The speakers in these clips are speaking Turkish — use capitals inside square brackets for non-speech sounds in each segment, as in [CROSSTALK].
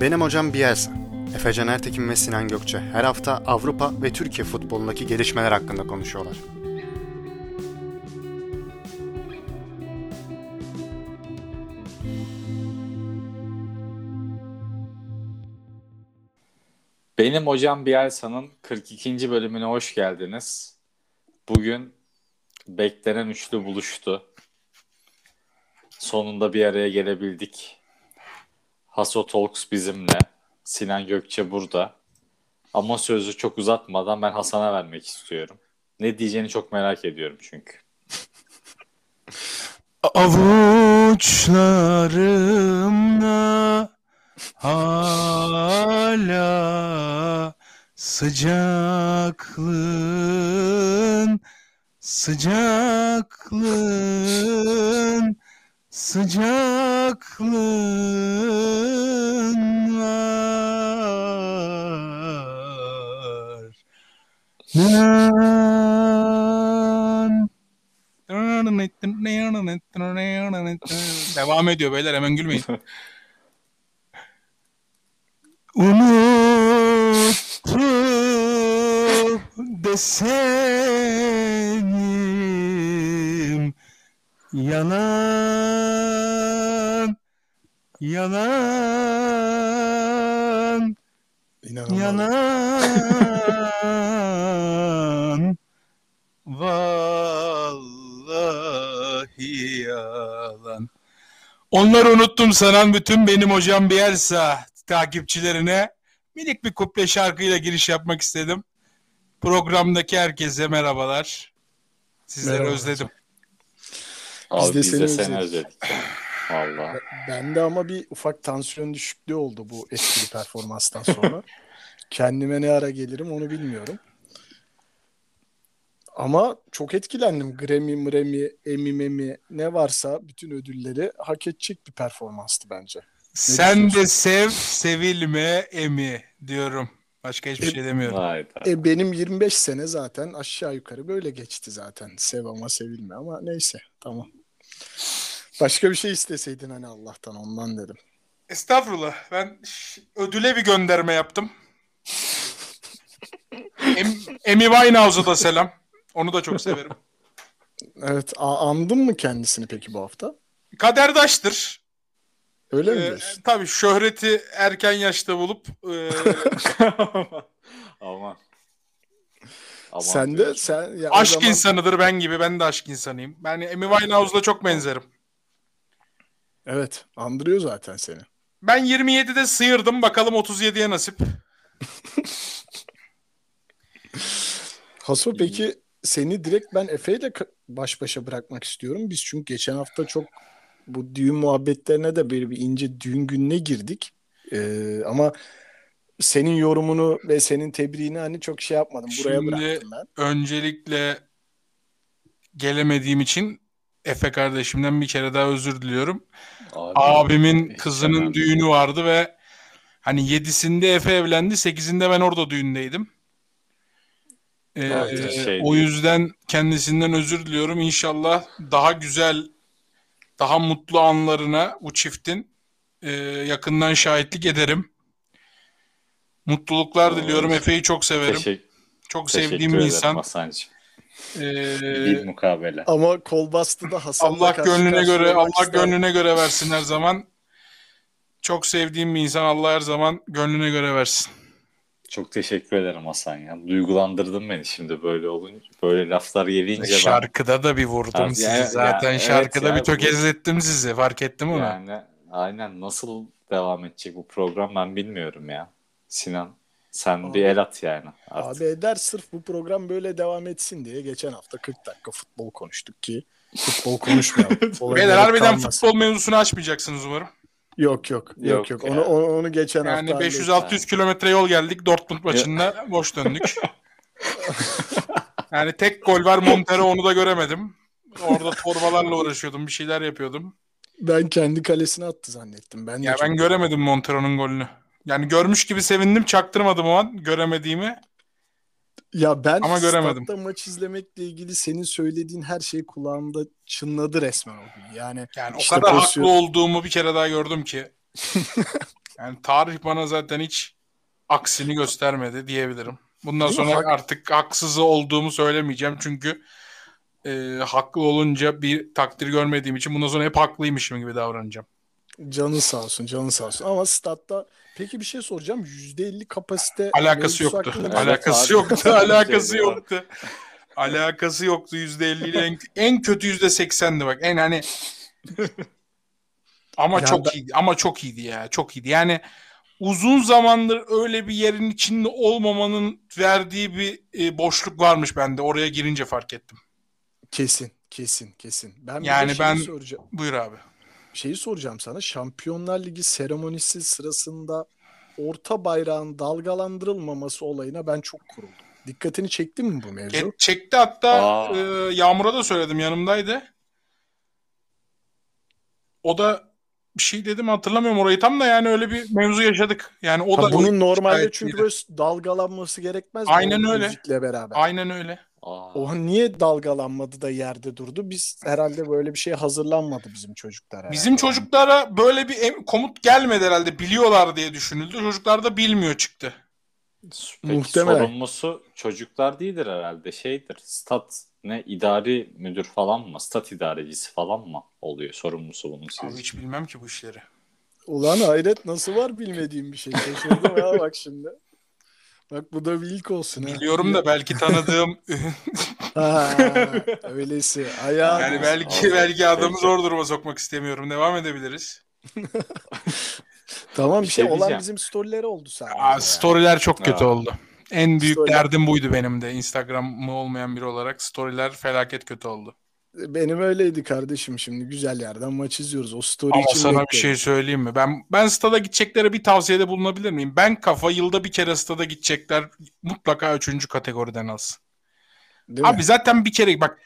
Benim hocam Bielsa. Efecan Ertekin ve Sinan Gökçe her hafta Avrupa ve Türkiye futbolundaki gelişmeler hakkında konuşuyorlar. Benim hocam Bielsa'nın 42. bölümüne hoş geldiniz. Bugün beklenen üçlü buluştu. Sonunda bir araya gelebildik. Haso Talks bizimle. Sinan Gökçe burada. Ama sözü çok uzatmadan ben Hasan'a vermek istiyorum. Ne diyeceğini çok merak ediyorum çünkü. [LAUGHS] Avuçlarımda hala sıcaklığın sıcaklığın sıcaklığın var. Devam ediyor beyler hemen gülmeyin. Unuttum desem yalan yalan İnanılmaz. yalan vallahi yalan Onları unuttum sanan bütün benim hocam Bielsa takipçilerine minik bir kuple şarkıyla giriş yapmak istedim. Programdaki herkese merhabalar. Sizleri Merhaba özledim. Abi Biz de biz de seni seni özledik. özledik. Valla. Bende ama bir ufak tansiyon düşüklüğü oldu bu eski performanstan sonra. [LAUGHS] Kendime ne ara gelirim onu bilmiyorum. Ama çok etkilendim. Grammy, Mremi, Emmy, Memi ne varsa bütün ödülleri hak edecek bir performanstı bence. Sen de sev, sevilme, emi diyorum. Başka hiçbir E- şey demiyorum. Hayda. E, benim 25 sene zaten aşağı yukarı böyle geçti zaten. Sev ama sevilme ama neyse tamam. Başka bir şey isteseydin hani Allah'tan ondan dedim. Estağfurullah. Ben ödüle bir gönderme yaptım. [LAUGHS] Em, Amy Winehouse'a da selam. Onu da çok severim. Evet a- andın mı kendisini peki bu hafta? Kaderdaştır. Öyle mi Ee, diyorsun? tabii şöhreti erken yaşta bulup e, [LAUGHS] Aman. Aman sen de diyorum. sen ya aşk zaman- insanıdır ben gibi. Ben de aşk insanıyım. Ben Amy Winehouse'la çok benzerim. Evet, andırıyor zaten seni. Ben 27'de sıyırdım. Bakalım 37'ye nasip. Haso peki seni direkt ben Efe ile baş başa bırakmak istiyorum. Biz çünkü geçen hafta çok bu düğün muhabbetlerine de böyle bir ince düğün gününe girdik. Ee, ama senin yorumunu ve senin tebriğini hani çok şey yapmadım. Buraya Şimdi- bıraktım ben. Öncelikle gelemediğim için Efe kardeşimden bir kere daha özür diliyorum. Abi, Abimin kızının önemli düğünü vardı ve hani yedisinde Efe evlendi, sekizinde ben orada düğündeydim. Ee, Evet, şey o yüzden kendisinden özür diliyorum. İnşallah daha güzel, daha mutlu anlarına bu çiftin e, yakından şahitlik ederim. Mutluluklar diliyorum. Efe'yi çok severim. Teşekkür, çok sevdiğim bir insan. Hasan'cığım. Ee, Bir mukabele. Ama kol bastı da Hasan'la Allah karşı gönlüne göre Allah ister. gönlüne göre versin her zaman. Çok sevdiğim bir insan Allah her zaman gönlüne göre versin. Çok teşekkür ederim Hasan ya. Duygulandırdın beni şimdi böyle olunca. Böyle laflar gelince ben Şarkıda da bir vurdum Abi, sizi zaten. ya, Şarkıda evet bir tökezlettim sizi. Fark ettim onu. yani aynen nasıl devam edecek bu program ben bilmiyorum ya. Sinan sen Abi- bir el at yani. Artık. Abi eder sırf bu program böyle devam etsin diye geçen hafta 40 dakika futbol konuştuk ki futbol konuşmayalım. [LAUGHS] Beyler harbiden kalmasın. futbol mevzusunu açmayacaksınız umarım. Yok yok yok Yok yok. Onu, onu onu geçen Yani hafta 500-600 kilometre yol geldik. Dortmund maçında [LAUGHS] boş döndük. yani tek gol var Montero onu da göremedim. Orada torbalarla uğraşıyordum. Bir şeyler yapıyordum. Ben kendi kalesine attı zannettim. Ben de Ya çok- ben göremedim Montero'nun golünü. Yani görmüş gibi sevindim. Çaktırmadım o an göremediğimi. Ya ben Ama göremedim. statta maç izlemekle ilgili senin söylediğin her şey kulağımda çınladı resmen o gün. Yani Yani İşte o kadar pozisyon- haklı olduğumu bir kere daha gördüm ki. [LAUGHS] Yani tarih bana zaten hiç aksini göstermedi diyebilirim. Bundan Değil mi? sonra Hak- artık haksız olduğumu söylemeyeceğim çünkü e, haklı olunca bir takdir görmediğim için bundan sonra hep haklıymışım gibi davranacağım. Canın sağ olsun, canın sağ olsun. Ama statta peki bir şey soracağım. %50 kapasite Alakası yoktu. hakkında- Alakası abi. yoktu. Alakası yoktu. Alakası yoktu %50 ile en, en kötü %80'di bak. En hani [LAUGHS] ama Ya çok ben- iyiydi. Ama çok iyiydi ya. Çok iyiydi. Yani uzun zamandır öyle bir yerin içinde olmamanın verdiği bir e, boşluk varmış bende. Oraya girince fark ettim. Kesin, kesin, kesin. Ben Yani ben- soracağım. Buyur abi. Şeyi soracağım sana. Şampiyonlar Ligi seremonisi sırasında orta bayrağın dalgalandırılmaması olayına ben çok kuruldum. Dikkatini çekti mi bu mevzu? E, çekti hatta Aa. e, Yağmur'a da söyledim yanımdaydı. O da bir şey dedim hatırlamıyorum orayı tam da yani öyle bir mevzu yaşadık. Yani o Ha, da bunun normalde gayet çünkü iyiydi. böyle bizim çocuklar. herhalde. Bizim çocuklara böyle bir em- komut gelmedi herhalde biliyorlar diye düşünüldü. Çocuklar da bilmiyor çıktı. Peki Muhtemelen. sorumlusu çocuklar değildir herhalde. Şeydir. Stat ne idari müdür falan mı? Stat idarecisi falan mı oluyor sorumlusu bunun Abi sizce? hiç bilmem ki bu işleri. Ulan hayret nasıl var bilmediğim bir şey. Şaşırdım ya bak şimdi. Bak bu da bir ilk olsun. ha. Biliyorum da belki tanıdığım [LAUGHS] [LAUGHS] Ha, öylesi. Ayağı yani belki Abi, belki adamı peki. zor duruma sokmak istemiyorum. Devam edebiliriz. [LAUGHS] Tamam bir şey, şey olan bizim storyleri oldu sadece. Aa, yani. storyler çok kötü Aa. oldu. En büyük Storyler- derdim buydu benim de. Instagram'ı olmayan biri olarak storyler felaket kötü oldu. Benim öyleydi kardeşim şimdi güzel yerden maç izliyoruz. O story Ama için sana bir bekledim. şey söyleyeyim mi? Ben ben stada gideceklere bir tavsiyede bulunabilir miyim? Ben kafa yılda bir kere stada gidecekler mutlaka üçüncü kategoriden alsın. Değil mi? Abi zaten bir kere bak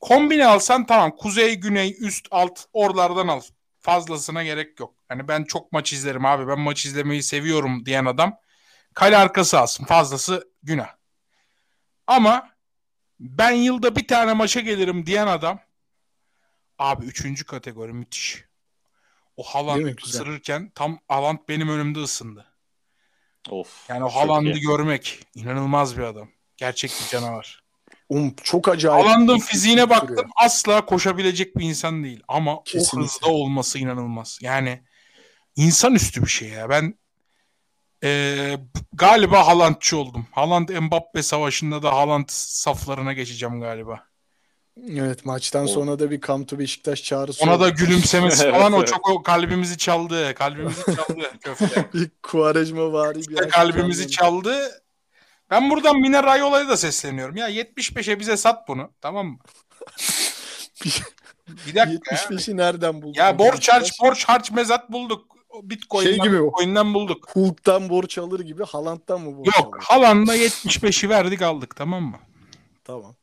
kombine alsan tamam kuzey, güney, üst, alt oralardan al. Fazlasına gerek yok. Hani ben çok maç izlerim abi ben maç izlemeyi seviyorum diyen adam kale arkası alsın. Fazlası günah. Ama ben yılda bir tane maça gelirim diyen adam abi üçüncü kategori müthiş. O Haaland Değil mi? Güzel. ısırırken tam Haaland benim önümde ısındı. Of. Yani o Haaland'ı görmek inanılmaz bir adam. Gerçek bir canavar. Um, çok acayip. Haaland'ın fiziğine duruyor. baktım asla koşabilecek bir insan değil. Ama o Kesinlikle. hızda olması inanılmaz. Yani insanüstü bir şey ya. Ben eee, galiba Haalandçı oldum. Haaland Mbappe savaşında da Haaland saflarına geçeceğim galiba. Evet maçtan O- sonra da bir Come to Beşiktaş çağrısı Ona oldu. da gülümsemesi [LAUGHS] Evet, falan o evet. çok o kalbimizi çaldı. Kalbimizi çaldı [LAUGHS] köfte. bir Kuvarejma vari bir İşte kalbimizi çaldı. Ben buradan Mine Rayola'ya da sesleniyorum. Ya 75'e bize sat bunu. Tamam mı? [LAUGHS] Bir dakika ya. 75'i nereden buldun? Ya borç harç borç harç mezat bulduk. Bitcoin'den, Şey gibi. Bitcoin'den bulduk. Hulk'tan borç alır gibi Haaland'dan mı borç Yok alır? Haaland'a 75'i verdik aldık tamam mı? Tamam.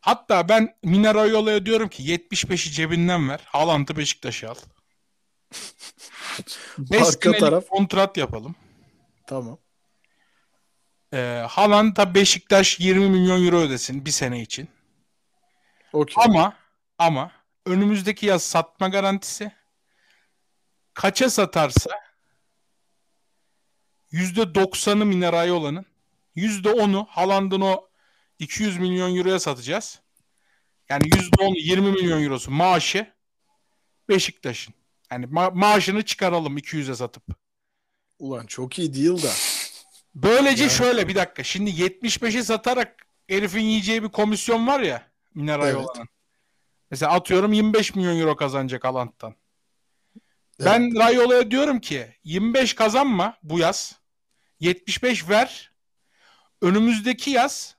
Hatta ben Mine Rayola'ya diyorum ki 75'i cebinden ver. Haaland'ı Beşiktaş'a al. 5 [LAUGHS] Arka senelik taraf. kontrat yapalım. Tamam. Ee, Haaland'a Beşiktaş 20 milyon euro ödesin bir sene için. Okey. Ama ama önümüzdeki yaz satma garantisi kaça satarsa %90'ı Mineray olanın %10'u Haaland'ın o 200 milyon euroya satacağız. Yani %10'u 20 milyon eurosu maaşı Beşiktaş'ın. Yani ma- maaşını çıkaralım 200'e satıp. Ulan çok iyi değil da. Böylece Yani- şöyle bir dakika. Şimdi 75'i satarak herifin yiyeceği bir komisyon var ya Mineray Evet. olanın. Mesela atıyorum 25 milyon euro kazanacak Alant'tan. Evet. Ben Rayola'ya diyorum ki 25 kazanma bu yaz. 75 ver. Önümüzdeki yaz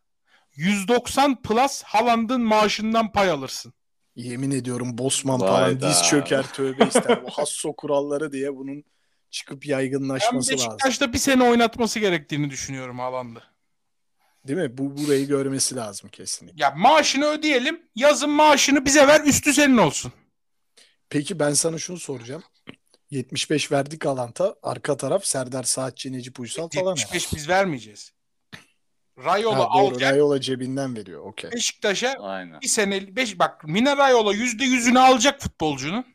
190 plus Haaland'ın maaşından pay alırsın. Yemin ediyorum Bosman Vay falan da. diz çöker tövbe [LAUGHS] ister. Bu hasso kuralları diye bunun çıkıp Ben yaygınlaşması lazım. Beşiktaş'ta bir sene oynatması gerektiğini düşünüyorum Haaland'ı. Değil mi? Bu burayı görmesi lazım kesinlikle. Ya maaşını ödeyelim. Yazın maaşını bize ver. Üstü senin olsun. Peki ben sana şunu soracağım. 75 verdik Alant'a. Arka taraf Serdar Saatçi, Necip Uysal falan. 75 biz vermeyeceğiz. Rayola Ha, doğru. alacak Rayola cebinden veriyor. Okey. Beşiktaş'a Aynen. bir sene beş, bak Mine Rayola yüzde yüzünü alacak futbolcunun.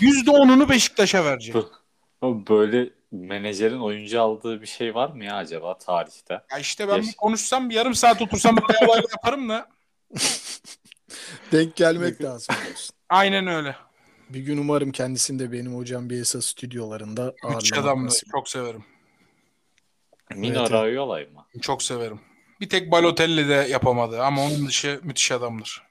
Yüzde onunu Beşiktaş'a verecek. Böyle menajerin oyuncu aldığı bir şey var mı ya acaba tarihte? Ya işte ben Yaş- bir konuşsam bir yarım saat otursam olaylar yaparım da. [LAUGHS] Denk gelmek lazım. Aynen öyle. Bir gün umarım kendisini de benim hocam bir esas stüdyolarında adamdı. nasip. Çok severim. Mino Evet. Raiola mı? Çok severim. Bir tek Balotelli de yapamadı ama onun dışı müthiş adamdır.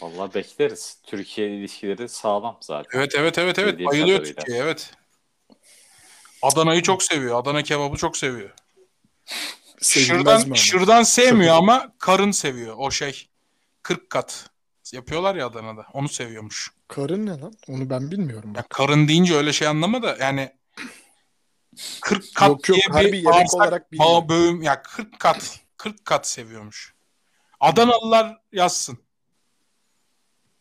Vallahi bekleriz. Türkiye ilişkileri sağlam zaten. Evet evet evet evet. Bildiğim Bayılıyor kadarıyla. Türkiye evet. Adana'yı çok seviyor. Adana kebabı çok seviyor. Sevilmez Şırdan, şırdan sevmiyor ama karın seviyor. O şey 40 kat yapıyorlar ya Adana'da. Onu seviyormuş. Karın ne lan? Onu ben bilmiyorum. Ya karın deyince öyle şey anlama da yani 40 kat Yok, yok, diye bir yemek bağırsak olarak bağ- böğüm ya 40 kat 40 kat seviyormuş. Adanalılar yazsın.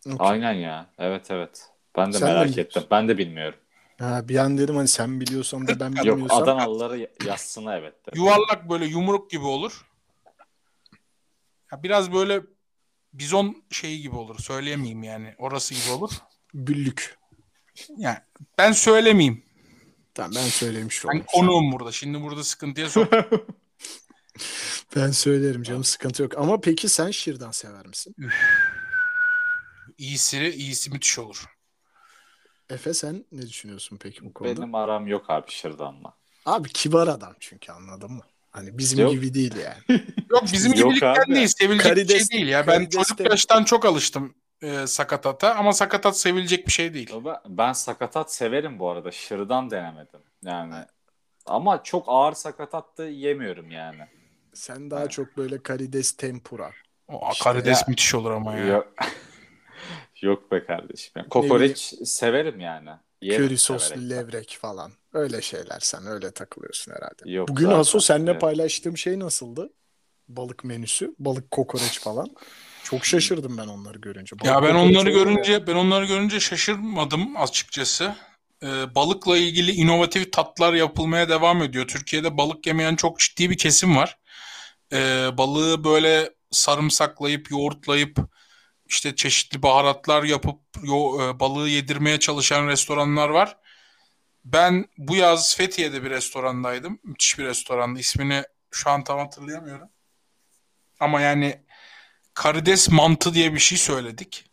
Okey. Aynen ya. Evet evet. Ben de Sen merak biliyorsun. ettim. Ben de bilmiyorum. Ha, bir an dedim hani sen biliyorsan da ben Yok bilmiyorsam. Adanalıları y- yazsın evet. de. Yuvarlak böyle yumruk gibi olur. Ya biraz böyle bizon şeyi gibi olur. Söyleyemeyeyim yani. Orası gibi olur. Büllük. Yani ben söylemeyeyim. Tamam ben söylemiş Ben olayım. konuğum burada. Şimdi burada sıkıntıya sok. [LAUGHS] Ben söylerim canım sıkıntı yok. Ama peki sen şırdan sever misin? İyisi, iyisi müthiş olur. Efe sen ne düşünüyorsun peki bu konuda? Benim aram yok abi Şırdan'la. Abi kibar adam çünkü anladın mı? Hani bizim Yok. gibi değil yani. [LAUGHS] Yok bizim Yok gibilikten abi. değil. Sevilecek bir Karides- şey değil ya. Ben karides çocuk de- yaştan çok alıştım e, sakatata ama sakatat sevilecek bir şey değil. Ben, ben sakatat severim bu arada. Şırdan denemedim. Yani ama çok ağır sakatat da yemiyorum yani. Sen daha çok böyle karides tempura. O İşte karides ya. müthiş olur ama ya. Yok. [LAUGHS] Yok be kardeşim. Yani kokoreç severim yani. Yerim Köri soslu severek. levrek falan. Öyle şeyler sen öyle takılıyorsun herhalde. Yok Bugün zaten, Haso seninle evet. paylaştığım şey nasıldı? Balık menüsü, balık kokoreç falan. Çok şaşırdım ben onları görünce. Balık Ya ben onları görünce ben onları görünce şaşırmadım açıkçası. Ee, balıkla ilgili inovatif tatlar yapılmaya devam ediyor. Türkiye'de balık yemeyen çok ciddi bir kesim var. Ee, balığı böyle sarımsaklayıp, yoğurtlayıp, işte çeşitli baharatlar yapıp yo- e, balığı yedirmeye çalışan restoranlar var. Ben bu yaz Fethiye'de bir restorandaydım. Müthiş bir restorandı. İsmini şu an tam hatırlayamıyorum. Ama yani karides mantı diye bir şey söyledik.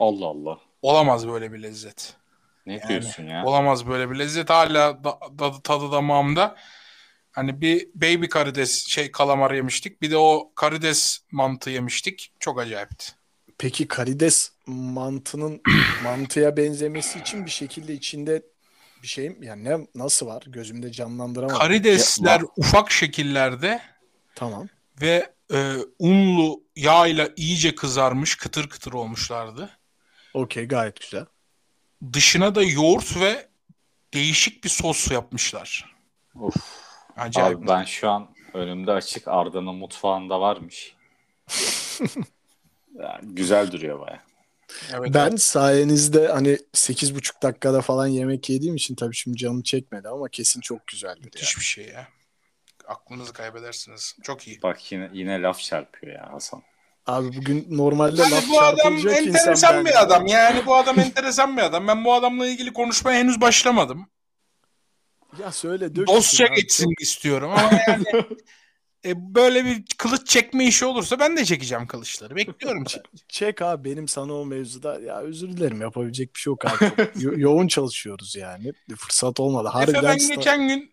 Allah Allah. Olamaz böyle bir lezzet. Ne Yani, diyorsun ya? Olamaz böyle bir lezzet. Hala da, da- tadı damağımda. Hani bir baby karides şey kalamar yemiştik. Bir de o karides mantı yemiştik. Çok acayipti. Peki karides mantının [CLEARS THROAT] mantıya benzemesi için bir şekilde içinde bir şey mi? Yani ne nasıl var? Gözümde canlandıramadım. Karidesler Ya, ufak şekillerde Tamam. ve e, unlu yağ iyice kızarmış, kıtır kıtır olmuşlardı. Okey gayet güzel. Dışına da yoğurt ve değişik bir sos yapmışlar. Of. Acayip. Abi ben şu an önümde açık Arda'nın mutfağında varmış. [LAUGHS] Yani güzel duruyor baya. Evet, Ben evet. sayenizde hani 8,5 dakikada falan yemek yediğim için tabii şimdi canım çekmedi ama kesin çok güzeldir ya. Müthiş bir şey ya. Aklınızı kaybedersiniz. Çok iyi. Bak yine yine laf çarpıyor ya Hasan. Abi bugün normalde Yani laf bu adam insan enteresan ben. bir adam. Yani bu adam enteresan bir adam. Ben bu adamla ilgili konuşmaya henüz başlamadım. Ya söyle dök. Dostça geçsin istiyorum ama yani [LAUGHS] e, böyle bir kılıç çekme işi olursa ben de çekeceğim kılıçları. Bekliyorum. [LAUGHS] Çek abi benim sana o mevzuda ya özür dilerim yapabilecek bir şey yok abi. Yo- [LAUGHS] yoğun çalışıyoruz yani. Fırsat olmadı. Efe Harbiden ben sta- geçen gün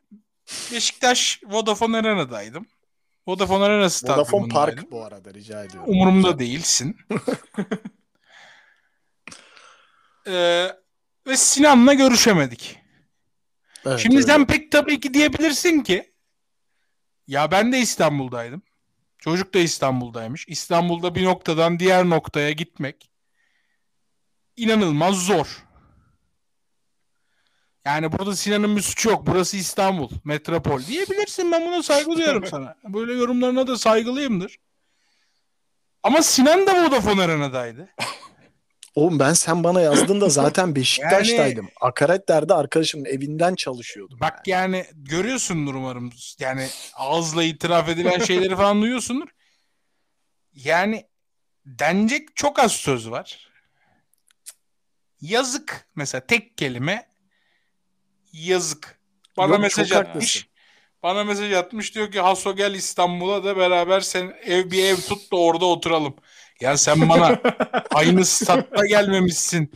Beşiktaş Vodafone Arena'daydım. Vodafone Arena Vodafone stadyumundaydım. Park bu arada rica ediyorum. Umurumda değilsin. [LAUGHS] Ee, ve Sinan'la görüşemedik. Evet, Şimdi öyle. sen pek tabii ki diyebilirsin ki ya ben de İstanbul'daydım. Çocuk da İstanbul'daymış. İstanbul'da bir noktadan diğer noktaya gitmek inanılmaz zor. Yani burada Sinan'ın bir suçu yok. Burası İstanbul, metropol diyebilirsin. Ben buna saygı duyarım [LAUGHS] sana. Böyle yorumlarına da saygılıyımdır. Ama Sinan da Vodafone Arena'daydı. [LAUGHS] Oğlum ben sen bana yazdın da zaten [LAUGHS] Beşiktaş'taydım. Akaretler'de arkadaşımın evinden çalışıyordum. Bak yani görüyorsundur umarım. Yani ağızla itiraf edilen şeyleri falan duyuyorsundur. Yani denecek çok az söz var. Yazık mesela tek kelime Yazık. Bana Yok, mesaj atmış. haklısın. Bana mesaj atmış diyor ki Haso gel İstanbul'a da beraber sen ev bir ev tut da orada oturalım. Ya sen bana aynı statta gelmemişsin.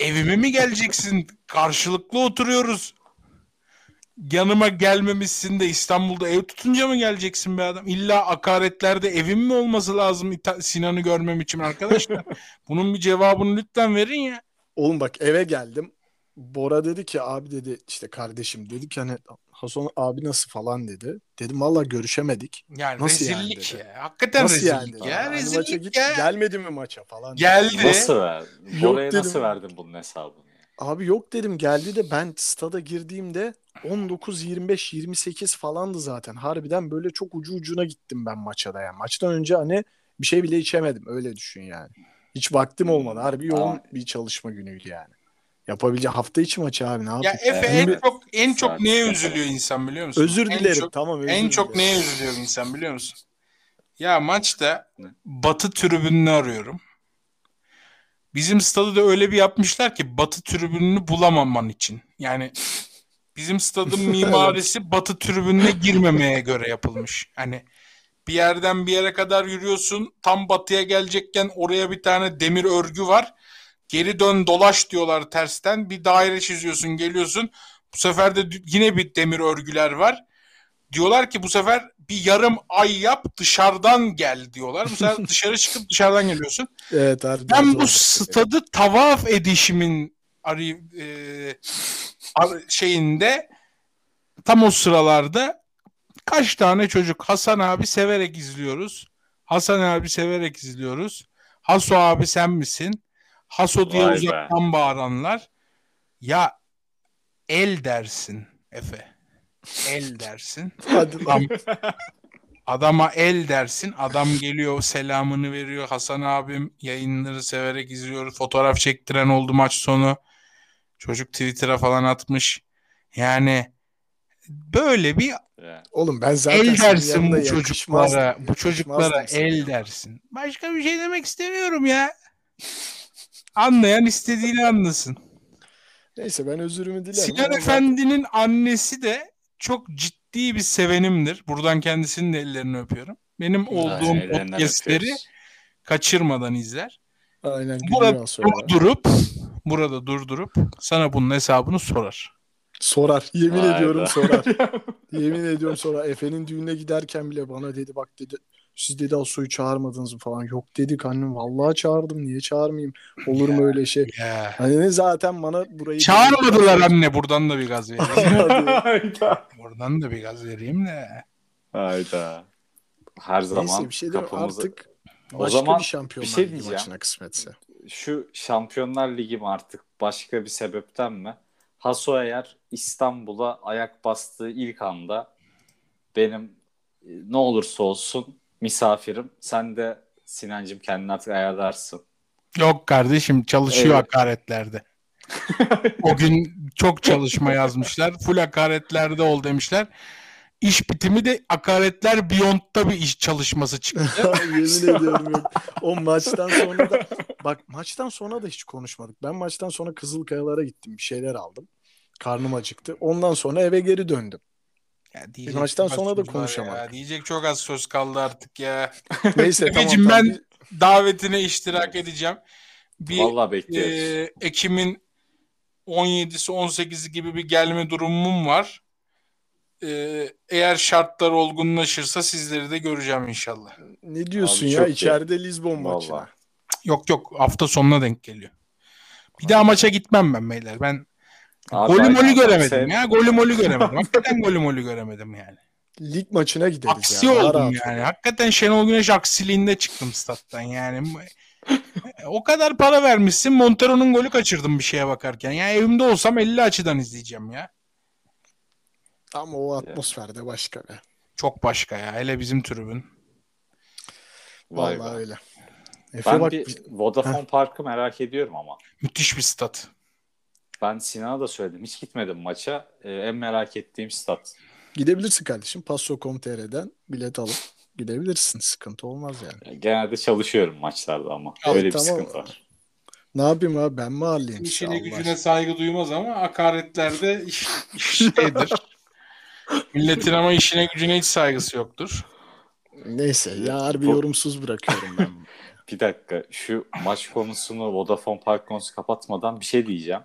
Evime mi geleceksin? Karşılıklı oturuyoruz. Yanıma gelmemişsin de İstanbul'da ev tutunca mı geleceksin be adam? İlla akaretlerde evim mi olması lazım İta- Sinan'ı görmem için arkadaşlar? Bunun bir cevabını lütfen verin ya. Oğlum bak eve geldim. Bora dedi ki abi dedi işte kardeşim dedi ki hani Hasan abi nasıl falan dedi. Dedim valla görüşemedik. Yani Nasıl yani rezillik dedi. ya. Hakikaten Nasıl yani rezillik dedi. ya. Hani maça Rezillik git, ya. gelmedi mi maça falan. dedi. Geldi. Nasıl ver? Yok Bora'ya dedim. nasıl verdin bunun hesabını? ya? Abi yok dedim geldi de ben stada girdiğimde 19 25 28 falandı zaten. Harbiden böyle çok ucu ucuna gittim ben maça da yani. Maçtan önce hani bir şey bile içemedim öyle düşün yani. Hiç vaktim olmadı. Harbi yoğun Aa. bir çalışma günüydü yani. Yapabileceğim hafta içi maçı abi ne Ya yapayım? Efe Evet. en çok en çok neye üzülüyor insan biliyor musun? Özür En dilerim çok- tamam özür En çok dilerim. neye üzülüyor insan biliyor musun? Ya maçta batı tribününü arıyorum. Bizim stadı da öyle bir yapmışlar ki batı tribününü bulamaman için. Yani bizim stadın [LAUGHS] mimarisi batı tribününe girmemeye göre yapılmış. Hani bir yerden bir yere kadar yürüyorsun. Tam batıya gelecekken oraya bir tane demir örgü var. Geri dön dolaş diyorlar tersten. Bir daire çiziyorsun geliyorsun. Bu sefer de yine bir demir örgüler var. Diyorlar ki bu sefer bir yarım ay yap dışarıdan gel diyorlar. Bu sefer [LAUGHS] dışarı çıkıp dışarıdan geliyorsun. Evet Ben bu bak. stadı tavaf edişimin arı, e, ar- şeyinde tam o sıralarda kaç tane çocuk Hasan abi severek izliyoruz. Hasan abi severek izliyoruz. Haso abi sen misin? Haso diye Vay be. uzaktan bağıranlar. Ya el dersin Efe. El dersin. [LAUGHS] Hadi lan. Adam, adama el dersin. Adam geliyor selamını veriyor. Hasan abim yayınları severek izliyoruz. Fotoğraf çektiren oldu maç sonu. Çocuk Twitter'a falan atmış. Yani böyle bir. Oğlum ben zaten el dersin bu çocuklara. Bu çocuklara el dersin. Başka bir şey demek istemiyorum ya. Anlayan istediğini anlasın. Neyse ben özürümü dilerim. Sinan ama Efendi'nin annesi de çok ciddi bir sevenimdir. Buradan kendisinin de ellerini öpüyorum. Benim olduğum Ellerinden podcastleri öpüyoruz. kaçırmadan izler. Aynen Burada gülüyor sonra. durdurup burada durdurup sana bunun hesabını sorar. Sorar. Yemin Vay ediyorum be. sorar. [LAUGHS] Yemin ediyorum sorar. Efe'nin düğüne giderken bile bana dedi bak dedi siz dedi Asu'yu çağırmadınız mı falan. Yok dedik annem vallahi çağırdım. Niye çağırmayayım? Olur mu öyle şey? Ya. Hani zaten bana burayı Çağırmadılar anne. Buradan da bir gaz vereyim. [LAUGHS] Buradan da bir gaz vereyim de. Hayda. Her zaman Neyse bir şey kapımızı... artık O başka zaman bir şampiyonlar bir şey Ligi diyeceğim. maçına kısmetse. Şu Şampiyonlar Ligi mi artık başka bir sebepten mi? Haso eğer İstanbul'a ayak bastığı ilk anda benim e, ne olursa olsun misafirim. Sen de Sinancım kendini artık ayarlarsın. Yok kardeşim çalışıyor Evet. hakaretlerde. [LAUGHS] o gün çok çalışma yazmışlar. Full hakaretlerde ol demişler. İş bitimi de hakaretler Beyond'da bir iş çalışması çıktı. [LAUGHS] Yemin ediyorum yok. O maçtan sonra da bak maçtan sonra da hiç konuşmadık. Ben maçtan sonra Kızılkayalara gittim. Bir şeyler aldım. Karnım acıktı. Ondan sonra eve geri döndüm. Ya Bir maçtan çok az sonra da söz var konuşamadık. Ya. Diyecek çok az söz kaldı artık ya. [LAUGHS] Neyse tamam. Tamam. ben davetine iştirak edeceğim. Bir Vallahi bekliyoruz. e, Ekim'in 17'si 18'i gibi bir gelme durumum var. E, eğer şartlar olgunlaşırsa sizleri de göreceğim inşallah. Ne diyorsun Abi ya çok iyi. içeride Lizbon maçına? Vallahi. Yok yok hafta sonuna denk geliyor. Bir daha maça gitmem ben beyler. Ben Abi golü molü göremedim sev- ya. Golü molü göremedim. Hakikaten golü molü göremedim yani. Lig maçına gideriz Aksi ya. Oldum rahat yani. Hakikaten Şenol Güneş aksiliğinde çıktım stat'tan yani. o kadar para vermişsin. Montero'nun golü kaçırdım bir şeye bakarken. Yani evimde olsam 50 açıdan izleyeceğim ya. Ama o atmosferde başka be. Çok başka ya. Hele bizim tribün. Vallahi öyle. Efe Ben bak bir Vodafone Park'ı merak ediyorum ama. Müthiş bir stat. Ben Sinan'a da söyledim. Hiç gitmedim maça. Ee, en merak ettiğim stat. gidebilirsin kardeşim. Passo.com.tr'den bilet alıp gidebilirsin. Sıkıntı olmaz yani. Genelde çalışıyorum maçlarda ama. Evet, Öyle bir tamam. sıkıntı var. Ne yapayım abi ben mi ağırlayayım size İşine Allah gücüne saygı duymaz ama hakaretlerde iş, iş şeydir. Milletin ama işine gücüne hiç saygısı yoktur. Neyse ya harbi Bu- yorumsuz bırakıyorum ben. [LAUGHS] Bir dakika şu maç konusunu Vodafone Park konusu kapatmadan bir şey diyeceğim.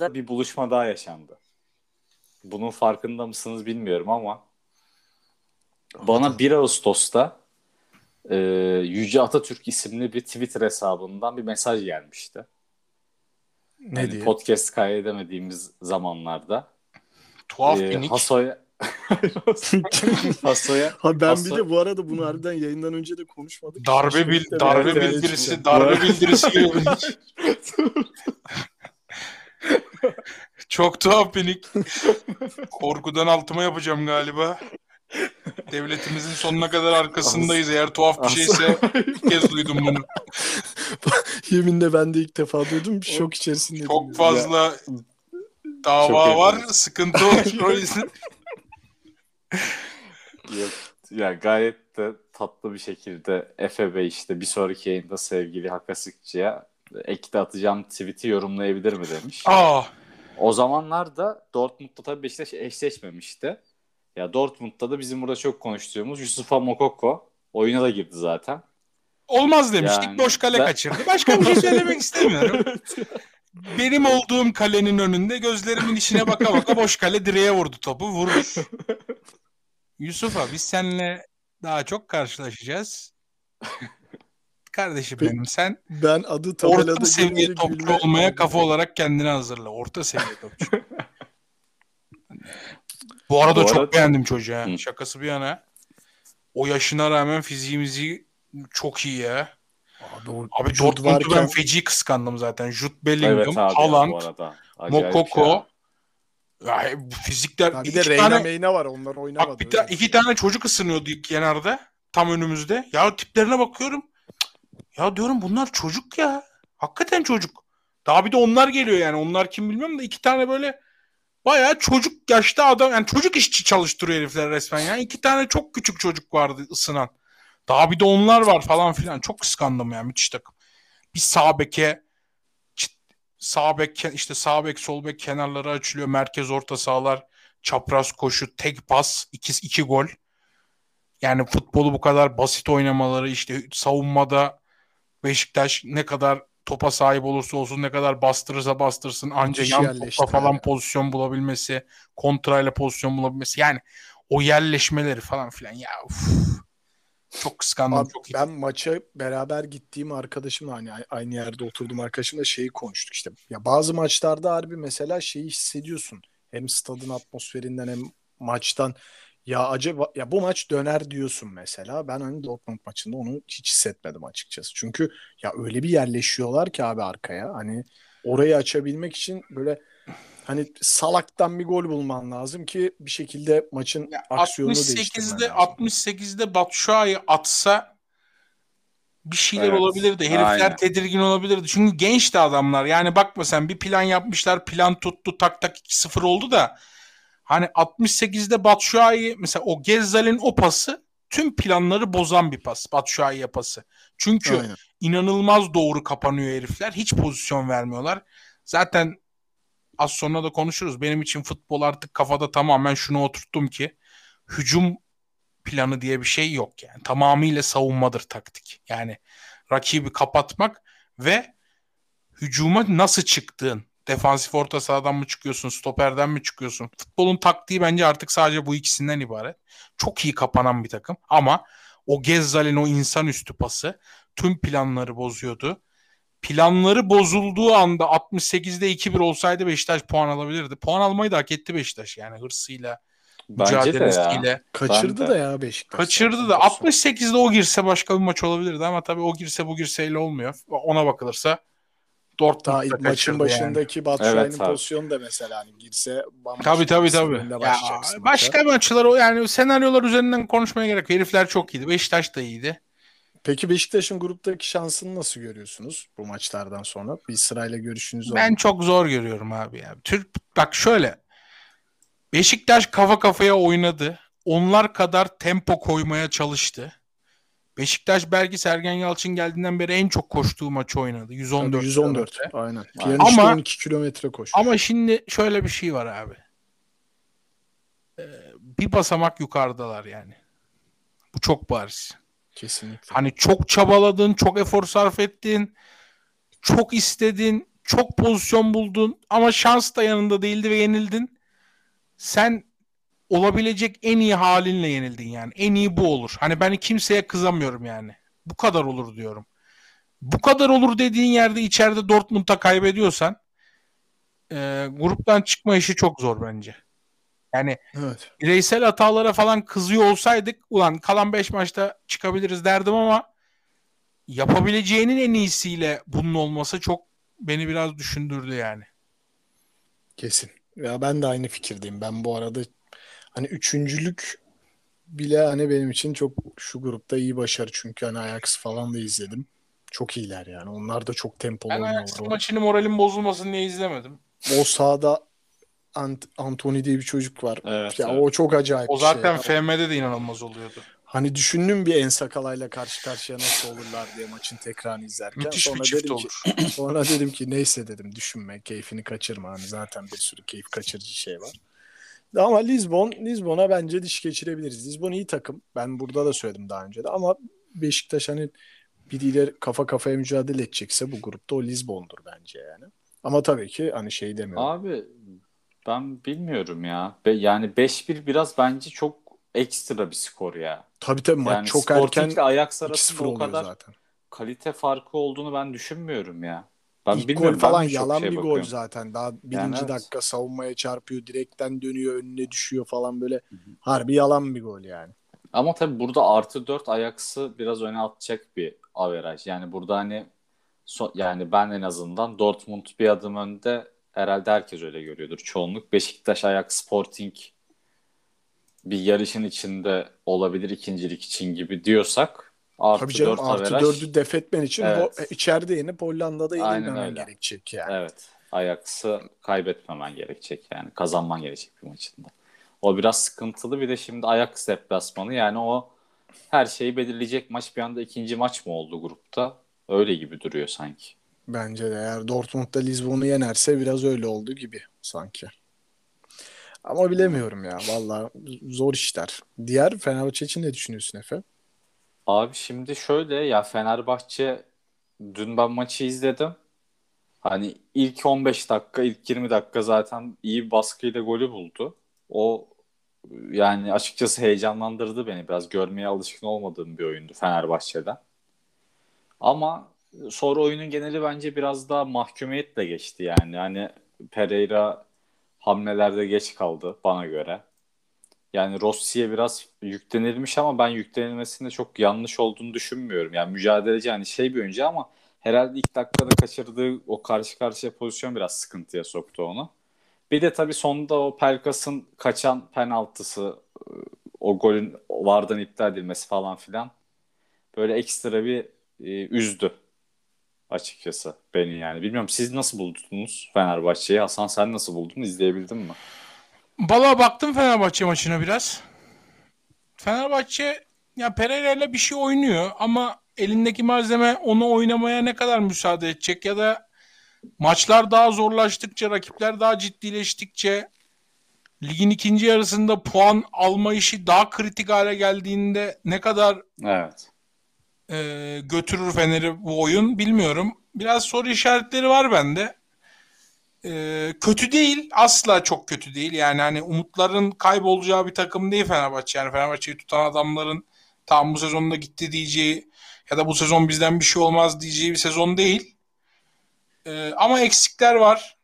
Da bir buluşma daha yaşandı. Bunun farkında mısınız bilmiyorum ama bana 1 Ağustos'ta e, Yüce Atatürk isimli bir Twitter hesabından bir mesaj gelmişti. ne Yani diye? podcast kaydedemediğimiz zamanlarda. Tuhaf e, minik. Haso'ya [LAUGHS] Haso'ya Ha ben Aslında- bir de bu arada bunu harbiden yayından önce de konuşmadık. Darbe bil, da darbe bildirisi, darbe bildirisi gibi. [LAUGHS] [LAUGHS] Çok tuhaf minik. Korkudan altıma yapacağım galiba. Devletimizin sonuna kadar arkasındayız. Eğer tuhaf bir şeyse ilk kez duydum bunu. [LAUGHS] Yeminle ben de ilk defa duydum. Şok içerisindeydim. Çok ya. fazla dava Çok var. enteresan. Sıkıntı olur. [LAUGHS] O yüzden Yok. Ya gayet de tatlı bir şekilde Efe Bey işte bir sonraki yayında sevgili Hakasıkçı'ya ekte atacağım tweet'i yorumlayabilir mi demiş. Aa, O zamanlar da Dortmund'da tabii Beşiktaş eşleşmemişti. Ya Dortmund'da da bizim burada çok konuştuğumuz Yusufa Mokoko oyuna da girdi zaten. olmaz demiştik. Yani boş kale ben- kaçırdı. Başka bir şey söylemek istemiyorum. [LAUGHS] Benim olduğum kalenin önünde gözlerimin içine baka baka boş kale direğe vurdu topu. Vurur. Yusuf'a biz seninle daha çok karşılaşacağız. Kardeşim benim sen Ben adı tabelada orta seviye topçu gülme- olmaya kafa olarak kendini hazırla. Orta seviye topçu. [LAUGHS] Bu arada Bu çok arada- beğendim çocuğu. ha. Hı. Şakası bir yana. O yaşına rağmen fiziğimizi çok iyi ya. Abi, o Abi Dortmund'u ben varken- feci kıskandım zaten. Jude Bellingham, Evet abi ya, Haaland, Mokoko. ya. Ya, fizikler Ha, bir iki de Reyna tane, Meyna var onlar oynamadı. bak bir ta- iki tane çocuk ısınıyordu kenarda. Tam önümüzde. Ya tiplerine bakıyorum. Ya diyorum bunlar çocuk ya. Hakikaten çocuk. Daha bir de onlar geliyor yani. Onlar kim bilmiyorum da iki tane böyle bayağı çocuk yaşta adam yani çocuk işçi çalıştırıyor herifler resmen yani. iki tane çok küçük çocuk vardı ısınan. Daha bir de onlar var falan filan. Çok kıskandım yani müthiş takım. Bir sağ beke sağ bek işte sağ bek sol bek kenarları açılıyor. Merkez orta sahalar çapraz koşu tek pas iki, iki gol. Yani futbolu bu kadar basit oynamaları işte savunmada Beşiktaş ne kadar topa sahip olursa olsun ne kadar bastırırsa bastırsın anca Müthiş yan topla falan yani. pozisyon bulabilmesi, kontrayla pozisyon bulabilmesi. Yani o yerleşmeleri falan filan ya uf. Çok kıskandım. Abi çok iyi. ben maça beraber gittiğim arkadaşımla hani aynı yerde oturduğum arkadaşımla şeyi konuştuk işte. Ya bazı maçlarda harbi mesela şeyi hissediyorsun. Hem stadın atmosferinden hem maçtan ya acaba ya bu maç döner diyorsun mesela. Ben hani Dortmund maçında onu hiç hissetmedim açıkçası. Çünkü ya öyle bir yerleşiyorlar ki abi arkaya. Hani orayı açabilmek için böyle hani salaktan bir gol bulman lazım ki bir şekilde maçın Ya aksiyonunu değiştirmen 68'de lazım. 68'de Batshuayi atsa bir şeyler Evet, olabilirdi. Herifler aynen. tedirgin olabilirdi. Çünkü gençti adamlar. Yani bakma sen bir plan yapmışlar. Plan tuttu. Tak tak 2-0 oldu da hani 68'de Batshuayi mesela o Gezzal'in o pası tüm planları bozan bir pas. Batshuayi'ye pası. Çünkü Aynen. inanılmaz doğru kapanıyor herifler. Hiç pozisyon vermiyorlar. Zaten az sonra da konuşuruz. Benim için futbol artık kafada tamamen şunu oturttum ki hücum planı diye bir şey yok yani. Tamamıyla savunmadır taktik. Yani rakibi kapatmak ve hücuma nasıl çıktığın. Defansif orta sahadan mı çıkıyorsun, stoperden mi çıkıyorsun? Futbolun taktiği bence artık sadece bu ikisinden ibaret. Çok iyi kapanan bir takım ama o Gezzal'in o insanüstü pası tüm planları bozuyordu. Planları bozulduğu anda 68'de 2-1 olsaydı Beşiktaş puan alabilirdi. Puan almayı da hak etti Beşiktaş yani hırsıyla, Bence de ya. mücadelesiyle. Kaçırdı Ben de- da ya Beşiktaş. Kaçırdı da 68'de o girse başka bir maç olabilirdi ama tabii o girse bu girseyle olmuyor. Ona bakılırsa Dortmund Daha maçın kaçırdı yani. başındaki Batshuayi'nin Evet pozisyonu da mesela hani girse Tabii tabii tabii. Ya, başka maçlar o yani senaryolar üzerinden konuşmaya gerek yok. Herifler çok iyiydi. Beşiktaş da iyiydi. Peki Beşiktaş'ın gruptaki şansını nasıl görüyorsunuz bu maçlardan sonra? Bir sırayla görüşünüz Ben oldu. çok zor görüyorum abi ya. Türk bak şöyle. Beşiktaş kafa kafaya oynadı. Onlar kadar tempo koymaya çalıştı. Beşiktaş belki Sergen Yalçın geldiğinden beri en çok koştuğu maçı oynadı. 114. Tabii 114. kilometre. Aynen. Aynen. Piyaniş Ama- 12 kilometre koş. Ama şimdi şöyle bir şey var abi. Ee, bir basamak yukarıdalar yani. Bu çok bariz. Kesinlikle. Hani çok çabaladın, çok efor sarf ettin, çok istedin, çok pozisyon buldun ama şans da yanında değildi ve yenildin. Sen olabilecek en iyi halinle yenildin yani. En iyi bu olur. Hani ben kimseye kızamıyorum yani. Bu kadar olur diyorum. Bu kadar olur dediğin yerde içeride Dortmund'a kaybediyorsan e, gruptan çıkma işi çok zor bence. Yani Evet. bireysel hatalara falan kızıyor olsaydık ulan kalan 5 maçta çıkabiliriz derdim ama yapabileceğinin en iyisiyle bunun olması çok beni biraz düşündürdü yani. Kesin. Ya ben de aynı fikirdeyim. Ben bu arada hani üçüncülük bile hani benim için çok şu grupta iyi başarı. Çünkü hani Ajax falan da izledim. Çok iyiler yani. Onlar da çok tempolu Ben oynuyorlar. Maçını moralim bozulmasın diye izlemedim. O sahada Ant Anthony diye bir çocuk var. Evet, ya evet. o çok acayip O bir şey. zaten FM'de de inanılmaz oluyordu. Hani düşündüm bir Ensakalay'la karşı karşıya nasıl olurlar diye maçın tekrarını izlerken. Müthiş bir sonra çift dedim ki, olur. sonra dedim ki neyse dedim düşünme keyfini kaçırma. Hani zaten bir sürü keyif kaçırıcı şey var. Ama Lisbon, Lisbon'a bence diş geçirebiliriz. Lisbon iyi takım. Ben burada da söyledim daha önce de ama Beşiktaş hani biriyle kafa kafaya mücadele edecekse bu grupta o Lisbon'dur bence yani. Ama tabii ki hani şey demiyorum. Abi ben bilmiyorum ya. Be- yani 5-1 biraz bence çok ekstra bir skor ya. tabii tabii maç Yani çok Sporting erken Ajax 2-0 arasında o kadar zaten. kalite farkı olduğunu ben düşünmüyorum ya. Ben İlk gol falan ben yalan şey bir gol bakıyorum. zaten. Daha birinci evet. dakika savunmaya çarpıyor, direkten dönüyor, önüne düşüyor falan böyle. Harbi yalan bir gol yani. Ama tabii burada artı 4 Ajax'ı biraz öne atacak bir averaj. Yani burada hani so- yani ben en azından Dortmund bir adım önde herhalde herkes öyle görüyordur çoğunluk. Beşiktaş, Ajax, Sporting bir yarışın içinde olabilir ikincilik için gibi diyorsak artı Tabii canım 4 artı averaj. dördü def etmen için Evet. Ho- içeride yenip Hollanda'da yenilmemen gerekecek yani. Evet. Ajax'ı kaybetmemen gerekecek yani. Kazanman gerekecek bir maçında. O biraz sıkıntılı. Bir de şimdi Ajax deplasmanı yani o her şeyi belirleyecek maç bir anda ikinci maç mı oldu grupta? Öyle gibi duruyor sanki. Bence de eğer Dortmund'da Lisbon'u yenerse biraz öyle oldu gibi sanki. Ama bilemiyorum ya. Vallahi zor işler. Diğer Fenerbahçe için ne düşünüyorsun Efe? Abi şimdi şöyle ya Fenerbahçe dün ben maçı izledim. Hani ilk 15 dakika, ilk 20 dakika zaten iyi baskıyla golü buldu. O yani açıkçası heyecanlandırdı beni. Biraz görmeye alışkın olmadığım bir oyundu Fenerbahçe'den. Ama sonra oyunun geneli bence biraz daha mahkumiyetle geçti yani. Hani Pereira hamlelerde geç kaldı bana göre. Yani Rossi'ye biraz yüklenilmiş ama ben yüklenilmesinde çok yanlış olduğunu düşünmüyorum. Yani mücadeleci hani şey bir oyuncu ama herhalde ilk dakikada kaçırdığı o karşı karşıya pozisyon biraz sıkıntıya soktu onu. Bir de tabii sonunda o Pelkas'ın kaçan penaltısı, o golün vardan iptal edilmesi falan filan böyle ekstra bir e, üzdü açıkçası beni yani. Bilmiyorum siz nasıl buldunuz Fenerbahçe'yi? Hasan sen nasıl buldun? İzleyebildin mi? Valla baktım Fenerbahçe maçına biraz. Fenerbahçe ya Pereira ile bir şey oynuyor ama elindeki malzeme onu oynamaya ne kadar müsaade edecek ya da maçlar daha zorlaştıkça, rakipler daha ciddileştikçe ligin ikinci yarısında puan alma işi daha kritik hale geldiğinde ne kadar Evet. e, götürür Fener'i bu oyun bilmiyorum. Biraz soru işaretleri var bende. E, kötü değil. Asla çok kötü değil. Yani hani umutların kaybolacağı bir takım değil Fenerbahçe. Yani Fenerbahçe'yi tutan adamların tam bu sezonda gitti diyeceği ya da bu sezon bizden bir şey olmaz diyeceği bir sezon değil. E, ama eksikler var.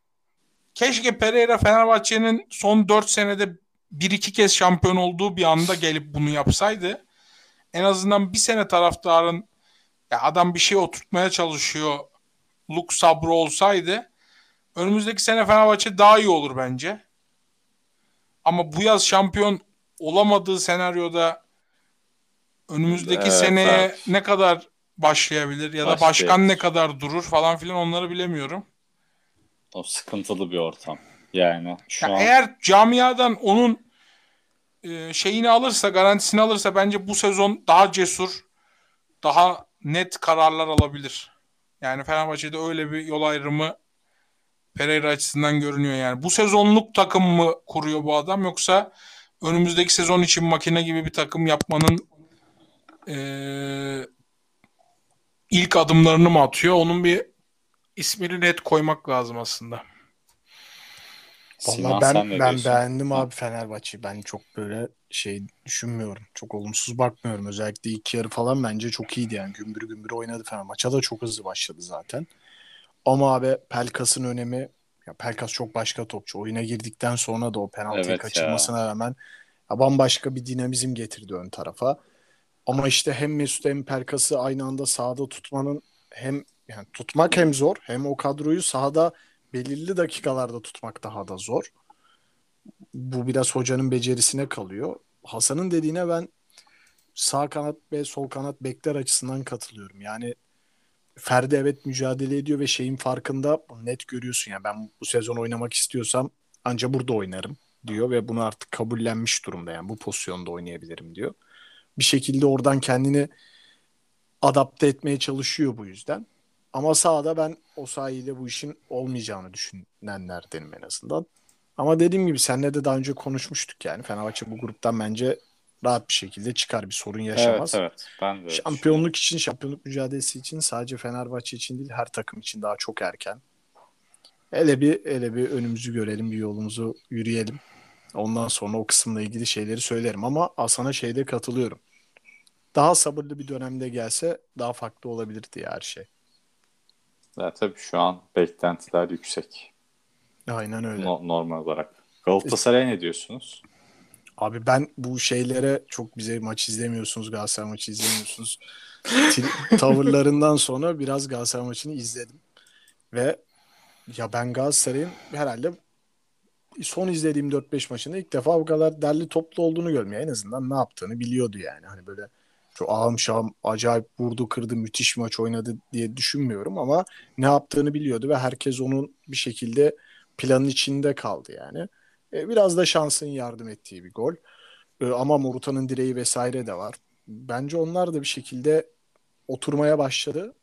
Keşke Pereira Fenerbahçe'nin son 4 senede bir iki kez şampiyon olduğu bir anda gelip bunu yapsaydı en azından bir sene taraftarın ya adam bir şey oturtmaya çalışıyor luk sabrı olsaydı önümüzdeki sene Fenerbahçe daha iyi olur bence. Ama bu yaz şampiyon olamadığı senaryoda önümüzdeki Evet, seneye evet. ne kadar başlayabilir ya da başkan ne kadar durur falan filan onları bilemiyorum. O sıkıntılı bir ortam. Yani şu Ya an eğer camiadan onun e, şeyini alırsa, garantisini alırsa bence bu sezon daha cesur, daha net kararlar alabilir. Yani Fenerbahçe'de öyle bir yol ayrımı Pereira açısından görünüyor yani. Bu sezonluk takım mı kuruyor bu adam yoksa önümüzdeki sezon için makine gibi bir takım yapmanın eee, ilk adımlarını mı atıyor? Onun bir ismini net koymak lazım aslında. Vallahi ben ben diyorsun? beğendim Hı. abi Fenerbahçe'yi. Ben çok böyle şey düşünmüyorum. Çok olumsuz bakmıyorum. Özellikle ilk yarı falan bence çok iyiydi yani. Gümbür gümbür oynadı Fener. Maça da çok hızlı başladı zaten. Ama abi Pelkas'ın önemi ya Pelkas çok başka topçu. Oyuna girdikten sonra da o penaltıyı Evet kaçırmasına rağmen ya bambaşka bir dinamizm getirdi ön tarafa. Ama işte hem Mesut hem Pelkas'ı aynı anda sahada tutmanın hem yani tutmak hem zor hem o kadroyu sahada belirli dakikalarda tutmak daha da zor. Bu biraz hocanın becerisine kalıyor. Hasan'ın dediğine ben sağ kanat ve sol kanat bekler açısından katılıyorum. Yani Ferdi evet mücadele ediyor ve şeyin farkında net görüyorsun. Yani ben bu sezon oynamak istiyorsam anca burada oynarım diyor ve bunu artık kabullenmiş durumda. Yani bu pozisyonda oynayabilirim diyor. Bir şekilde oradan kendini adapte etmeye çalışıyor bu yüzden. Ama sahada ben o sahiyle bu işin olmayacağını düşünenlerdenim en azından. Ama dediğim gibi seninle de daha önce konuşmuştuk yani. Fenerbahçe bu gruptan bence rahat bir şekilde çıkar bir sorun yaşamaz. Evet evet. Ben de Şampiyonluk için, şampiyonluk mücadelesi için sadece Fenerbahçe için değil her takım için daha çok erken. Hele bir hele bir önümüzü görelim, bir yolumuzu yürüyelim. Ondan sonra o kısımla ilgili şeyleri söylerim ama Hasan'a şeyde katılıyorum. Daha sabırlı bir dönemde gelse daha farklı olabilirdi ya her şey. Ya tabii şu an beklentiler yüksek. Aynen öyle. No- normal olarak. Galatasaray'a ne diyorsunuz? Abi ben bu şeylere çok bize maç izlemiyorsunuz, Galatasaray maçı izlemiyorsunuz. [LAUGHS] Tavırlarından sonra biraz Galatasaray maçını izledim. Ve ya ben Galatasaray'ın herhalde son izlediğim 4-5 maçında ilk defa bu kadar derli toplu olduğunu görmüyor. En azından ne yaptığını biliyordu yani. Hani böyle çok ağım şahım acayip vurdu kırdı müthiş maç oynadı diye düşünmüyorum ama ne yaptığını biliyordu ve herkes onun bir şekilde planın içinde kaldı yani. E, biraz da şansın yardım ettiği bir gol. E, ama Moruta'nın direği vesaire de var. Bence onlar da bir şekilde oturmaya başladı.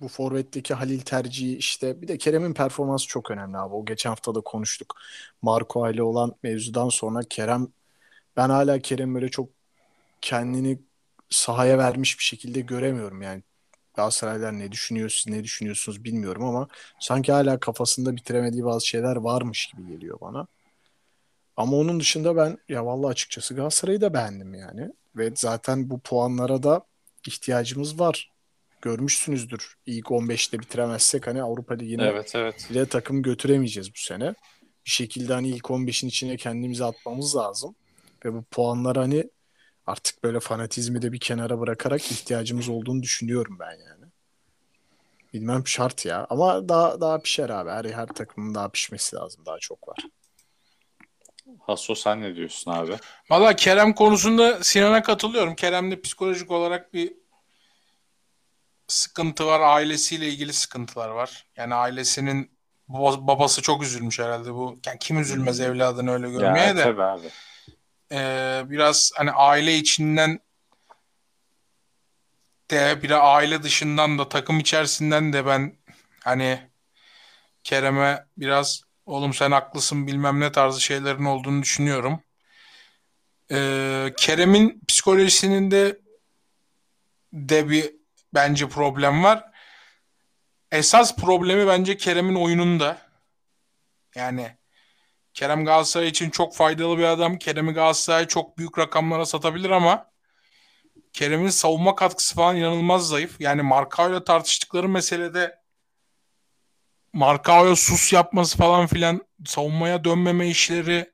Bu forvetteki Halil tercihi işte bir de Kerem'in performansı çok önemli abi. O geçen hafta da konuştuk. Marco ile olan mevzudan sonra Kerem ben hala Kerem böyle çok kendini sahaya vermiş bir şekilde göremiyorum yani. Galatasaraylar ne düşünüyor siz ne düşünüyorsunuz bilmiyorum ama sanki hala kafasında bitiremediği bazı şeyler varmış gibi geliyor bana. Ama onun dışında ben ya vallahi açıkçası Galatasaray'ı da beğendim yani. Ve zaten bu puanlara da ihtiyacımız var. Görmüşsünüzdür. İlk 15'te bitiremezsek hani Avrupa Ligi'ne Evet evet. bile takım götüremeyeceğiz bu sene. Bir şekilde hani ilk 15'in içine kendimizi atmamız lazım. Ve bu puanlar hani artık böyle fanatizmi de bir kenara bırakarak ihtiyacımız olduğunu düşünüyorum ben yani. Bilmem şart ya. Ama daha daha pişer abi. Her, her takımın daha pişmesi lazım. Daha çok var. Hasso sen ne diyorsun abi? Valla Kerem konusunda Sinan'a katılıyorum. Kerem'de psikolojik olarak bir sıkıntı var. Ailesiyle ilgili sıkıntılar var. Yani ailesinin baba- babası çok üzülmüş herhalde bu. Yani kim üzülmez evladını öyle görmeye ya de. tabii abi. Ee, biraz hani aile içinden de bir aile dışından da takım içerisinden de ben hani Kerem'e biraz oğlum sen haklısın bilmem ne tarzı şeylerin olduğunu düşünüyorum. Ee, Kerem'in psikolojisinin de de bir bence problem var. Esas problemi bence Kerem'in oyununda. Yani Kerem Galatasaray için çok faydalı bir adam. Kerem'i Galatasaray çok büyük rakamlara satabilir ama Kerem'in savunma katkısı falan inanılmaz zayıf. Yani Markao'yla tartıştıkları meselede Markao'ya sus yapması falan filan savunmaya dönmeme işleri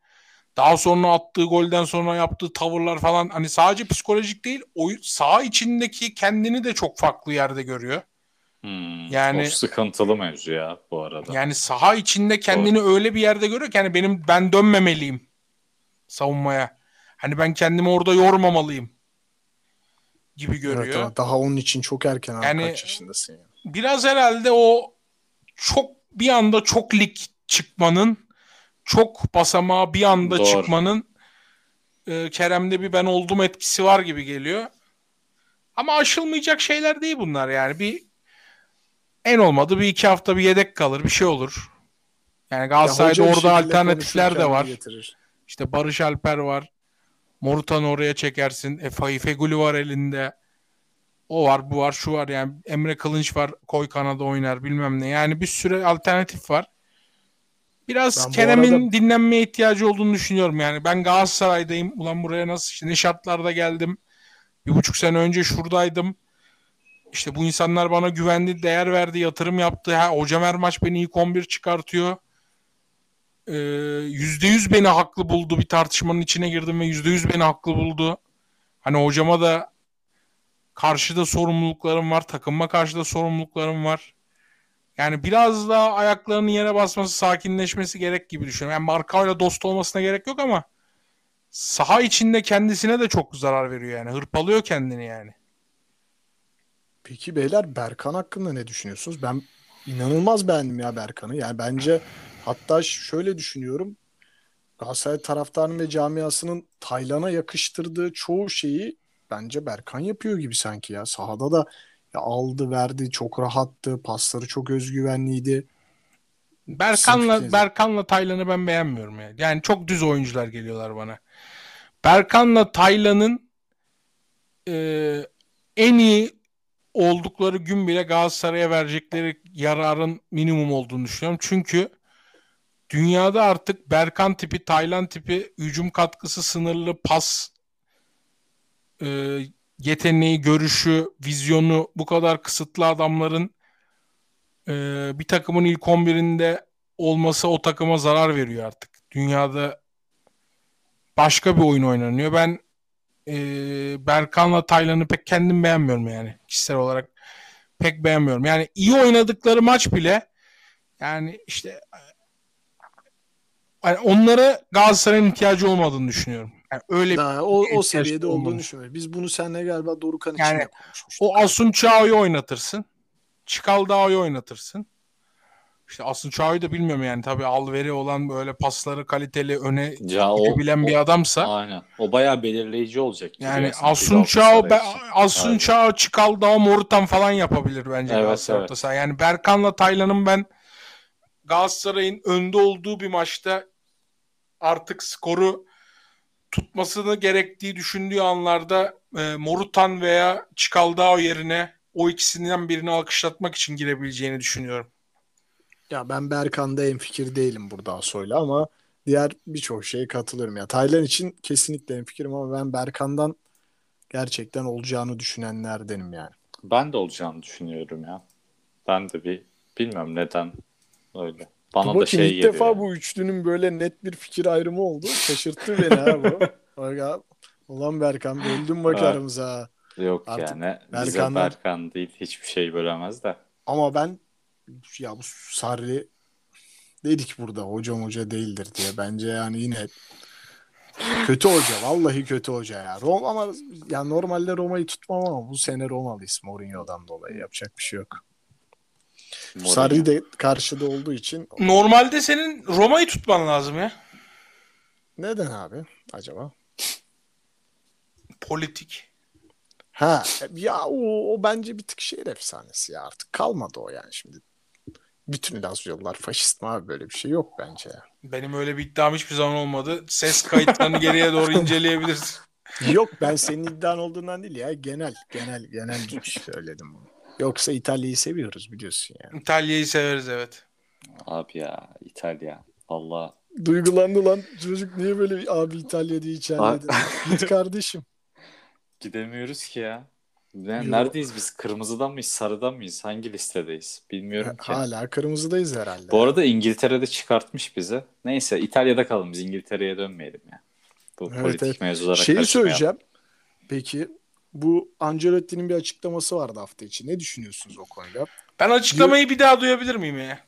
daha sonra attığı golden sonra yaptığı tavırlar falan hani sadece psikolojik değil oyun saha içindeki kendini de çok farklı yerde görüyor. Hmm, Yani- o sıkıntılı mevzu ya bu arada. Yani saha içinde kendini öyle bir yerde görüyor ki hani benim ben dönmemeliyim savunmaya. Hani ben kendimi orada yormamalıyım gibi görüyor. Evet, daha- daha onun için çok erken abi. Yani- Kaç yaşındasın ya? Biraz herhalde o çok bir anda çok lig çıkmanın çok basamağa bir anda Doğru. çıkmanın e, Kerem'de bir ben oldum etkisi var gibi geliyor. Ama aşılmayacak şeyler değil bunlar yani. Bir en olmadı bir iki hafta bir yedek kalır bir şey olur. Yani Ya Galatasaray'da bir orada alternatifler de var. getirir. İşte Barış Alper var. Morutan oraya çekersin. E, Feguli var elinde. O var, bu var, şu var. Yani Emre Kılınç var. Koy kanada oynar bilmem ne. Yani bir sürü alternatif var. Biraz Ben Kerem'in arada- dinlenmeye ihtiyacı olduğunu düşünüyorum. Yani ben Galatasaray'dayım. Ulan buraya nasıl işte ne şartlarda geldim. Bir buçuk sene önce şuradaydım. İşte bu insanlar bana güvendi, değer verdi, yatırım yaptı. Ha, hocam her maç beni ilk 11 çıkartıyor. Ee, Yüzde yüz beni haklı buldu. Bir tartışmanın içine girdim ve yüzde yüz beni haklı buldu. Hani hocama da karşıda sorumluluklarım var. Takımma karşıda sorumluluklarım var. Yani biraz daha ayaklarının yere basması, sakinleşmesi gerek gibi düşünüyorum. Yani Markao'yla dost olmasına gerek yok ama saha içinde kendisine de çok zarar veriyor yani. Hırpalıyor kendini yani. Peki beyler Berkan hakkında ne düşünüyorsunuz? Ben inanılmaz beğendim ya Berkan'ı. Yani bence hatta şöyle düşünüyorum. Galatasaray taraftarının ve camiasının Taylan'a yakıştırdığı çoğu şeyi bence Berkan yapıyor gibi sanki ya. Sahada da ya aldı verdi çok rahattı. Pasları çok özgüvenliydi. Berkan'la? Berkan'la Taylan'ı ben beğenmiyorum yani. Yani çok düz oyuncular geliyorlar bana. Berkan'la Taylan'ın e, en iyi oldukları gün bile Galatasaray'a verecekleri yararın minimum olduğunu düşünüyorum. Çünkü dünyada artık Berkan tipi, Taylan tipi hücum katkısı sınırlı pas e, yeteneği, görüşü, vizyonu bu kadar kısıtlı adamların e, bir takımın ilk 11'inde olması o takıma zarar veriyor artık. Dünyada başka bir oyun oynanıyor. Ben e, Berkan'la Taylan'ı pek kendim beğenmiyorum yani. Kişisel olarak pek beğenmiyorum. Yani iyi oynadıkları maç bile yani işte yani onlara Galatasaray'ın ihtiyacı olmadığını düşünüyorum. Yani öyle Daha o, o seviyede olduğunu olmamış. düşünüyorum. Biz bunu seninle galiba Dorukan için Yani de konuşmuştuk. O Asun Çağ'ı oynatırsın. Çikaldao'yu oynatırsın. İşte Asun Çağ'ı da bilmiyorum yani tabii alveri olan böyle pasları kaliteli öne Ya o, gidebilen bir o- adamsa Aynen. O bayağı belirleyici olacak. yani Asun Çağ, için. Asun. Çağ, Çikaldao, Morutan falan yapabilir bence Evet, evet. Yani Berkan'la Taylan'ın ben Galatasaray'ın önde olduğu bir maçta artık skoru tutmasını gerektiği düşündüğü anlarda e, Morutan veya Çikaldao yerine o ikisinden birini alkışlatmak için girebileceğini düşünüyorum. Ya ben Berkan'da en fikir değilim burada Asoy'la ama diğer birçok şeye katılıyorum. Ya Taylan için kesinlikle en fikrim ama ben Berkan'dan gerçekten olacağını düşünenlerdenim yani. Ben de olacağını düşünüyorum ya. Ben de bir bilmiyorum neden öyle. Bana Dur da şey ilk geliyor. defa bu üçlünün böyle net bir fikir ayrımı oldu. Şaşırttı beni ha bu. [LAUGHS] Bak ha, Ulan Berkan böldün bak aramıza. Yok Artık yani. Bize Berkan'dan- Berkan değil hiçbir şey bölemez de. Ama ben ya bu Sarri dedik burada hocam hoca değildir diye. Bence yani yine kötü hoca. Vallahi kötü hoca ya. Roma ama ya normalde Roma'yı tutmam ama bu sene Romalıyız Mourinho'dan dolayı. Yapacak bir şey yok. Mourinho. Sarri de karşıda olduğu için Normalde senin Roma'yı tutman lazım ya. neden abi acaba? Politik. Ha ya o, o bence bir tık şehir efsanesi ya artık kalmadı o yani şimdi. Bütün Lazio'lular faşist mi abi böyle bir şey yok bence ya. Benim öyle bir iddiam hiçbir zaman olmadı. Ses kayıtlarını geriye doğru inceleyebilirsin. Yok ben senin iddian olduğundan değil ya genel genel genel söyledim bunu. Yoksa İtalya'yı seviyoruz biliyorsun yani. İtalya'yı severiz evet. Abi ya İtalya. Valla Duygulandı lan çocuk niye böyle bir abi İtalya diye içerledi. Git kardeşim. [LAUGHS] gidemiyoruz ki ya. Neredeyiz biz? Kırmızıda mıyız? Sarıda mıyız? Hangi listedeyiz? Bilmiyorum ki. Hala kırmızıdayız herhalde. Bu arada İngiltere'de çıkartmış bizi. Neyse İtalya'da kalın biz İngiltere'ye dönmeyelim ya. Bu Evet, politik evet. mevzulara Şeyi karışmayalım. söyleyeceğim. Peki bu Ancelotti'nin bir açıklaması vardı hafta içi. Ne düşünüyorsunuz o konuda? Ben açıklamayı bir daha duyabilir miyim ya?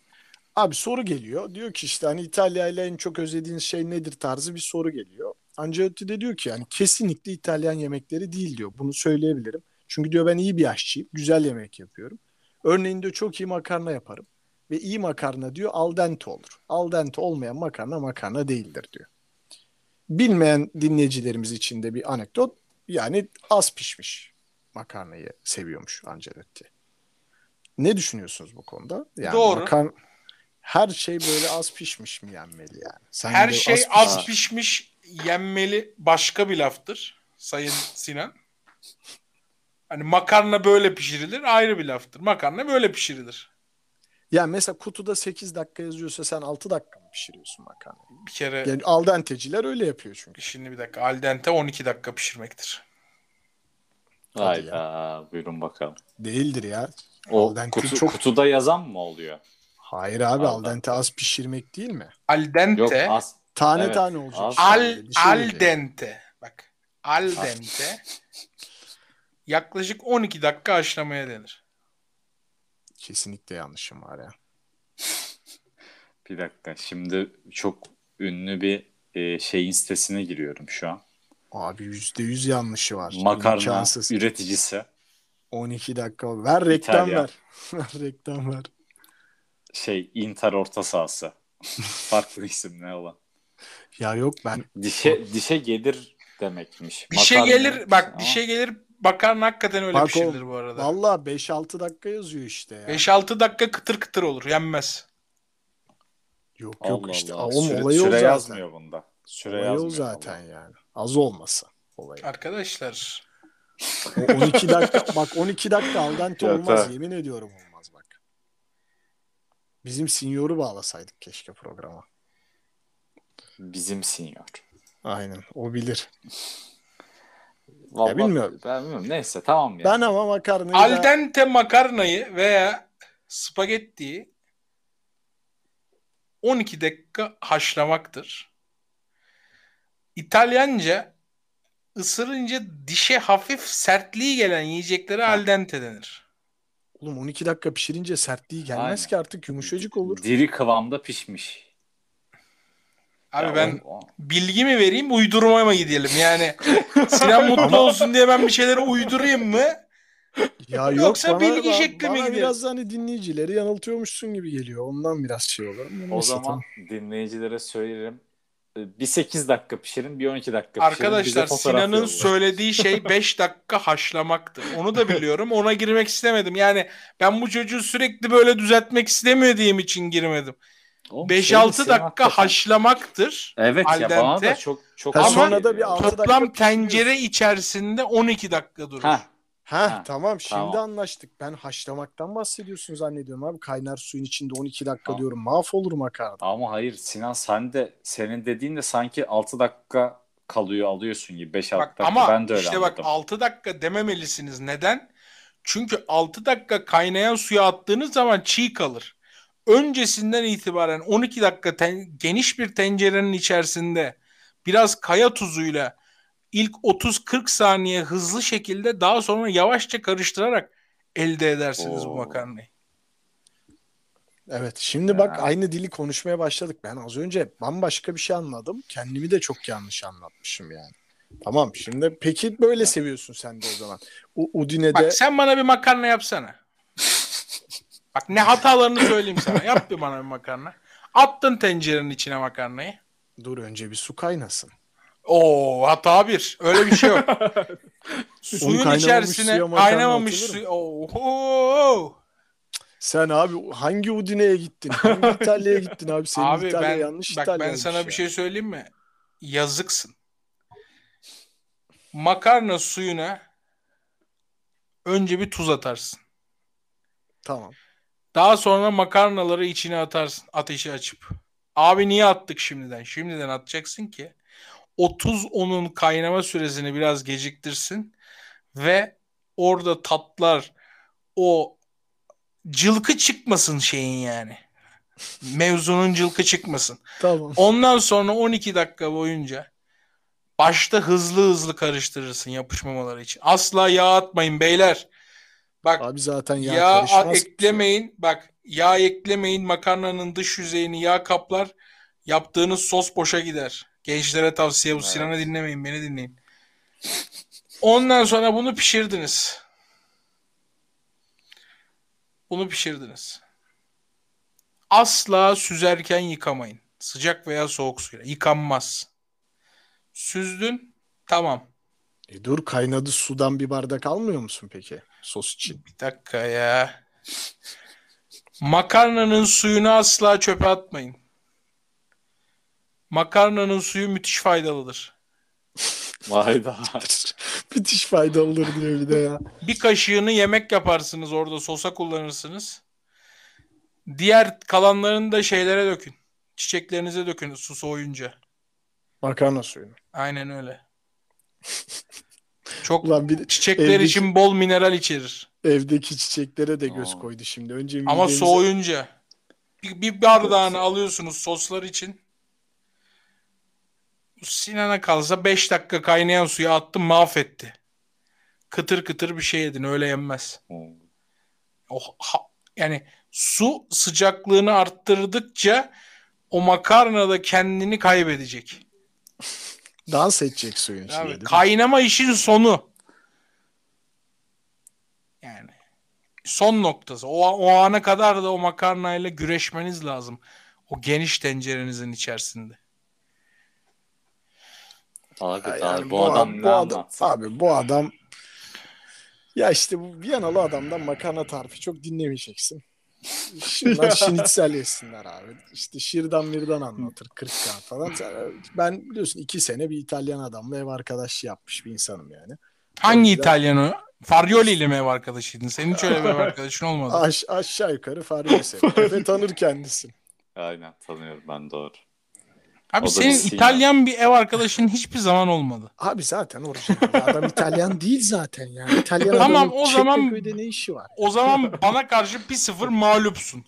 Abi soru geliyor. Diyor ki işte hani İtalya ile en çok özlediğiniz şey nedir tarzı bir soru geliyor. Ancelotti de diyor ki yani kesinlikle İtalyan yemekleri değil diyor. Bunu söyleyebilirim. Çünkü diyor ben iyi bir aşçıyım. Güzel yemek yapıyorum. Örneğin diyor çok iyi makarna yaparım. Ve iyi makarna diyor al dente olur. Al dente olmayan makarna makarna değildir diyor. Bilmeyen dinleyicilerimiz için de bir anekdot. Yani az pişmiş. makarnayı seviyormuş Ancelotti. Ne düşünüyorsunuz bu konuda? Yani Doğru. makar- her şey böyle az pişmiş mi yenmeli yani? Sen Her şey pişmiş- az pişmiş yenmeli başka bir laftır Sayın Sinan. Hani makarna böyle pişirilir ayrı bir laftır. Makarna böyle pişirilir. Yani mesela kutuda 8 dakika yazıyorsa sen 6 dakika pişiriyorsun makarnayı? Bir kere Yani al denteciler öyle yapıyor çünkü. şimdi bir dakika al dente 12 dakika pişirmektir. Hadi Hayda buyurun bakalım. Değildir ya. O kutu, çok- kutuda yazan mı oluyor? Hayır abi Al dente az pişirmek değil mi? Al dente Yok az. Tane Evet, tane olacak. az. al şey al dente. Bak al dente yaklaşık 12 dakika haşlamaya denir. Kesinlikle yanlışım var ya. Bir dakika şimdi çok ünlü bir e, şeyin sitesine giriyorum şu an. Abi %100 yanlışı var. Makarna İmkansız. üreticisi 12 dakika. Ver reklam İtalya. ver. [LAUGHS] Ver reklam ver. şey Inter orta sahası. [LAUGHS] Farklı isim ne olan. Ya yok ben Dişe dişe gelir demekmiş. Dişe Makarna- gelir bak Ama dişe gelir makarna hakikaten öyle Bak pişirilir oğlum, bu arada. valla 5-6 dakika yazıyor işte ya. 5-6 dakika kıtır kıtır olur yenmez. Yok Allah yok işte. Allah. Oğlum süre, olayı o süre zaten. yazmıyor bunda. Süre Olayı o yazmıyor. zaten vallahi. yani. Az olması olayı. Arkadaşlar O 12 dakika bak 12 dakika al dente [LAUGHS] Ya, olmaz yemin ediyorum olmaz bak. Bizim sinyoru bağlasaydık keşke programa. Bizim sinyor. Aynen o bilir. [LAUGHS] Vallahi bilmiyorum. Ben bilmiyorum. Neyse tamam ya. Ben ama makarnayı al da... dente makarnayı veya spagettiyi 12 dakika haşlamaktır. İtalyanca ısırınca dişe hafif sertliği gelen yiyeceklere al dente denir. Oğlum 12 dakika pişirince sertliği gelmez Aynen. ki artık yumuşacık olur. Diri kıvamda pişmiş. Abi Ya ben o- o- bilgi mi vereyim uydurma mı gidelim yani [LAUGHS] Sinan mutlu olsun diye ben bir şeyleri uydurayım mı? Ya [LAUGHS] yok Yoksa bana, bilgi bana- şekli mi bana gidiyor? biraz hani dinleyicileri yanıltıyormuşsun gibi geliyor. Ondan biraz şey olur. O neyse, zaman tamam. dinleyicilere söylerim. Ee, Bir 8 dakika pişirin, bir 12 dakika pişirin. bize Arkadaşlar fotoğraf Sinan'ın yollayın. söylediği şey [LAUGHS] 5 dakika haşlamaktır. Onu da biliyorum. Ona girmek istemedim. Yani ben bu çocuğu sürekli böyle düzeltmek istemediğim için girmedim. Oğlum, 5-6 söyle Sinan dakika hakikaten. haşlamaktır. Evet al ya bana da çok çok Ha, Ama sonra da bir altı dakika Toplam pişiriyorsun. tencere içerisinde 12 dakika durur. Ha, Ha, Ha, tamam şimdi tamam. anlaştık. Ben haşlamaktan bahsediyorsun zannediyorum abi. Kaynar suyun içinde 12 dakika Tamam. diyorum. Mahvolur makarna. ama hayır Sinan sen de senin dediğin de sanki 6 dakika kalıyor alıyorsun gibi 5-6 Bak dakika. ama ben de öyle işte bak anladım. 6 dakika dememelisiniz. Neden? Çünkü 6 dakika kaynayan suya attığınız zaman çiğ kalır. Öncesinden itibaren 12 dakika ten- geniş bir tencerenin içerisinde biraz kaya tuzuyla ilk 30-40 saniye hızlı şekilde daha sonra yavaşça karıştırarak elde edersiniz bu Oo. makarnayı. Evet şimdi bak Ya. aynı dili konuşmaya başladık. Ben az önce bambaşka bir şey anladım. Kendimi de çok yanlış anlatmışım yani. Tamam şimdi peki böyle seviyorsun sen de o zaman. U- Udine'de Bak sen bana bir makarna yapsana. [LAUGHS] Bak ne hatalarını söyleyeyim sana. Yap bir bana bir makarna. Attın tencerenin içine makarnayı. dur önce bir su kaynasın. Oo hata bir. Öyle bir şey yok. [LAUGHS] Suyun içerisine kaynamamış suyu. Oo. Sen abi hangi Udine'ye gittin? Hangi [LAUGHS] İtalya'ya gittin abi? Senin Abi İtalya ben yanlış bak ben İtalya'ymış sana ya. bir şey söyleyeyim mi? Yazıksın. Makarna suyuna önce bir tuz atarsın. Tamam. Daha sonra makarnaları içine atarsın ateşi açıp. Abi niye attık şimdiden? Şimdiden atacaksın ki o tuz onun kaynama süresini biraz geciktirsin ve orada tatlar o cılkı çıkmasın şeyin yani. Mevzunun cılkı çıkmasın. Tamam. Ondan sonra 12 dakika boyunca başta hızlı hızlı karıştırırsın yapışmamaları için. Asla yağ atmayın beyler. Bak Abi zaten yağ, yağ eklemeyin. Bak yağ eklemeyin. Makarnanın dış yüzeyini yağ kaplar. Yaptığınız sos boşa gider. Gençlere tavsiye bu. Evet. Sinan'ı dinlemeyin. Beni dinleyin. Ondan sonra bunu pişirdiniz. Bunu pişirdiniz. Asla süzerken yıkamayın. Sıcak veya soğuk suyla. Yıkanmaz. Süzdün. Tamam. E dur kaynadı sudan bir bardak almıyor musun peki sos için? Bir dakika ya. Makarnanın suyunu asla çöpe atmayın. Makarnanın suyu müthiş faydalıdır. Vayda. [LAUGHS] Müthiş fayda olur diyor bir de ya. Bir kaşığını yemek yaparsınız orada sosa kullanırsınız. Diğer kalanlarını da şeylere dökün. Çiçeklerinize dökün su soğuyunca. Makarna suyunu. Aynen öyle. Çok Ulan bir çiçekler evdeki- için bol mineral içerir. evdeki çiçeklere de göz Aa. koydu şimdi. Önce Ama midemize- soğuyunca. Bir, bir bardağını alıyorsunuz soslar için. Sinan'a kalsa 5 dakika kaynayan suya attım mahvetti. Kıtır kıtır bir şey yedin öyle yenmez. O, ha- yani su sıcaklığını arttırdıkça o makarna da kendini kaybedecek. [LAUGHS] dans edecek suyun içinde. Abi, kaynama işin sonu. Yani son noktası. O, o ana kadar da o makarnayla güreşmeniz lazım. O geniş tencerenizin içerisinde. Abi, Ya abi yani bu, adam ad- ne bu adam, abi bu adam ya işte bu Viyanalı adamdan makarna tarifi çok dinlemeyeceksin. Şunlar [LAUGHS] şinitsel yesinler abi. İşte şırdan mirdan anlatır 40k falan. Ben biliyorsun iki sene bir İtalyan adamla ev arkadaşlığı yapmış bir insanım yani. Hangi yüzden- İtalyan o? Faryoli ile mi ev arkadaşıydın? Senin hiç öyle bir ev [LAUGHS] arkadaşın olmadı. Aş, aşağı yukarı Fariyese. Efe tanır kendisini. Aynen tanıyorum ben doğru. Abi o senin. İtalyan bir ev arkadaşın hiçbir zaman olmadı. Abi zaten orijinal. Adam İtalyan değil zaten yani. İtalyan Tamam, o zaman- ne işi var? O zaman bana karşı bir sıfır mağlupsun.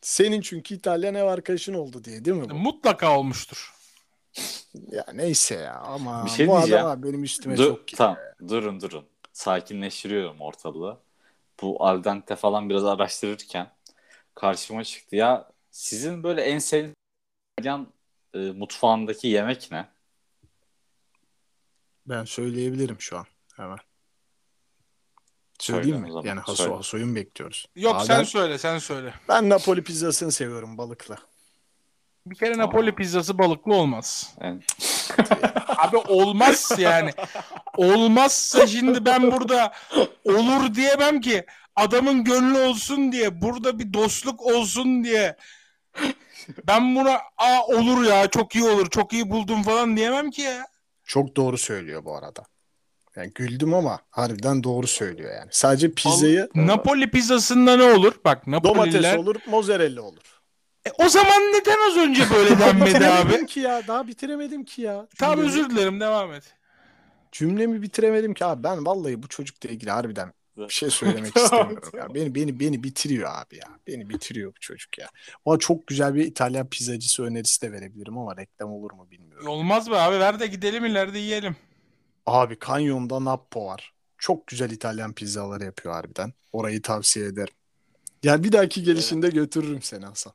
Senin çünkü İtalyan ev arkadaşın oldu diye değil mi bu? Mutlaka olmuştur. Ya neyse ya ama Bir şey bu diyeceğim. adam abi benim üstüme Dur, çok tamam, durun durun. Sakinleştiriyorum ortalığı. Bu al dente falan biraz araştırırken karşıma çıktı. Ya sizin böyle en sevdiğiniz İtalyan e, mutfağındaki yemek ne? Ben söyleyebilirim şu an hemen. Söyle Söyleyeyim mi? zaman, Yani söyle. Haso, Haso'yu mu bekliyoruz? Yok Aa, sen söyle sen söyle. ben Napoli pizzasını seviyorum balıklı. Bir kere Napoli pizzası balıklı olmaz. Yani, [LAUGHS] Abi olmaz yani. Olmazsa şimdi ben burada olur diyemem ki. Adamın gönlü olsun diye, burada bir dostluk olsun diye. Ben buna aa olur ya çok iyi olur, çok iyi buldum falan diyemem ki ya. Çok doğru söylüyor bu arada. Yani güldüm ama harbiden doğru söylüyor yani. Sadece pizzayı Napoli pizzasında ne olur? Bak Napoliler. domates olur, mozzarella olur. E, o zaman neden az önce böyle [LAUGHS] denmedi abi? ki ya. Daha bitiremedim ki ya. Tamam Cümlemi- özür dilerim devam et. Cümlemi bitiremedim ki abi. Ben vallahi bu çocukla ilgili harbiden bir şey söylemek [LAUGHS] istemiyorum ya. Beni beni beni bitiriyor abi ya. Beni bitiriyor bu çocuk ya. Ama çok güzel bir İtalyan pizzacısı önerisi de verebilirim ama reklam olur mu bilmiyorum. Olmaz be abi ver de gidelim ileride yiyelim. Abi Kanyon'da Nappo var. Çok güzel İtalyan pizzaları yapıyor harbiden. Orayı tavsiye ederim. Ya bir dahaki gelişinde götürürüm seni Hasan.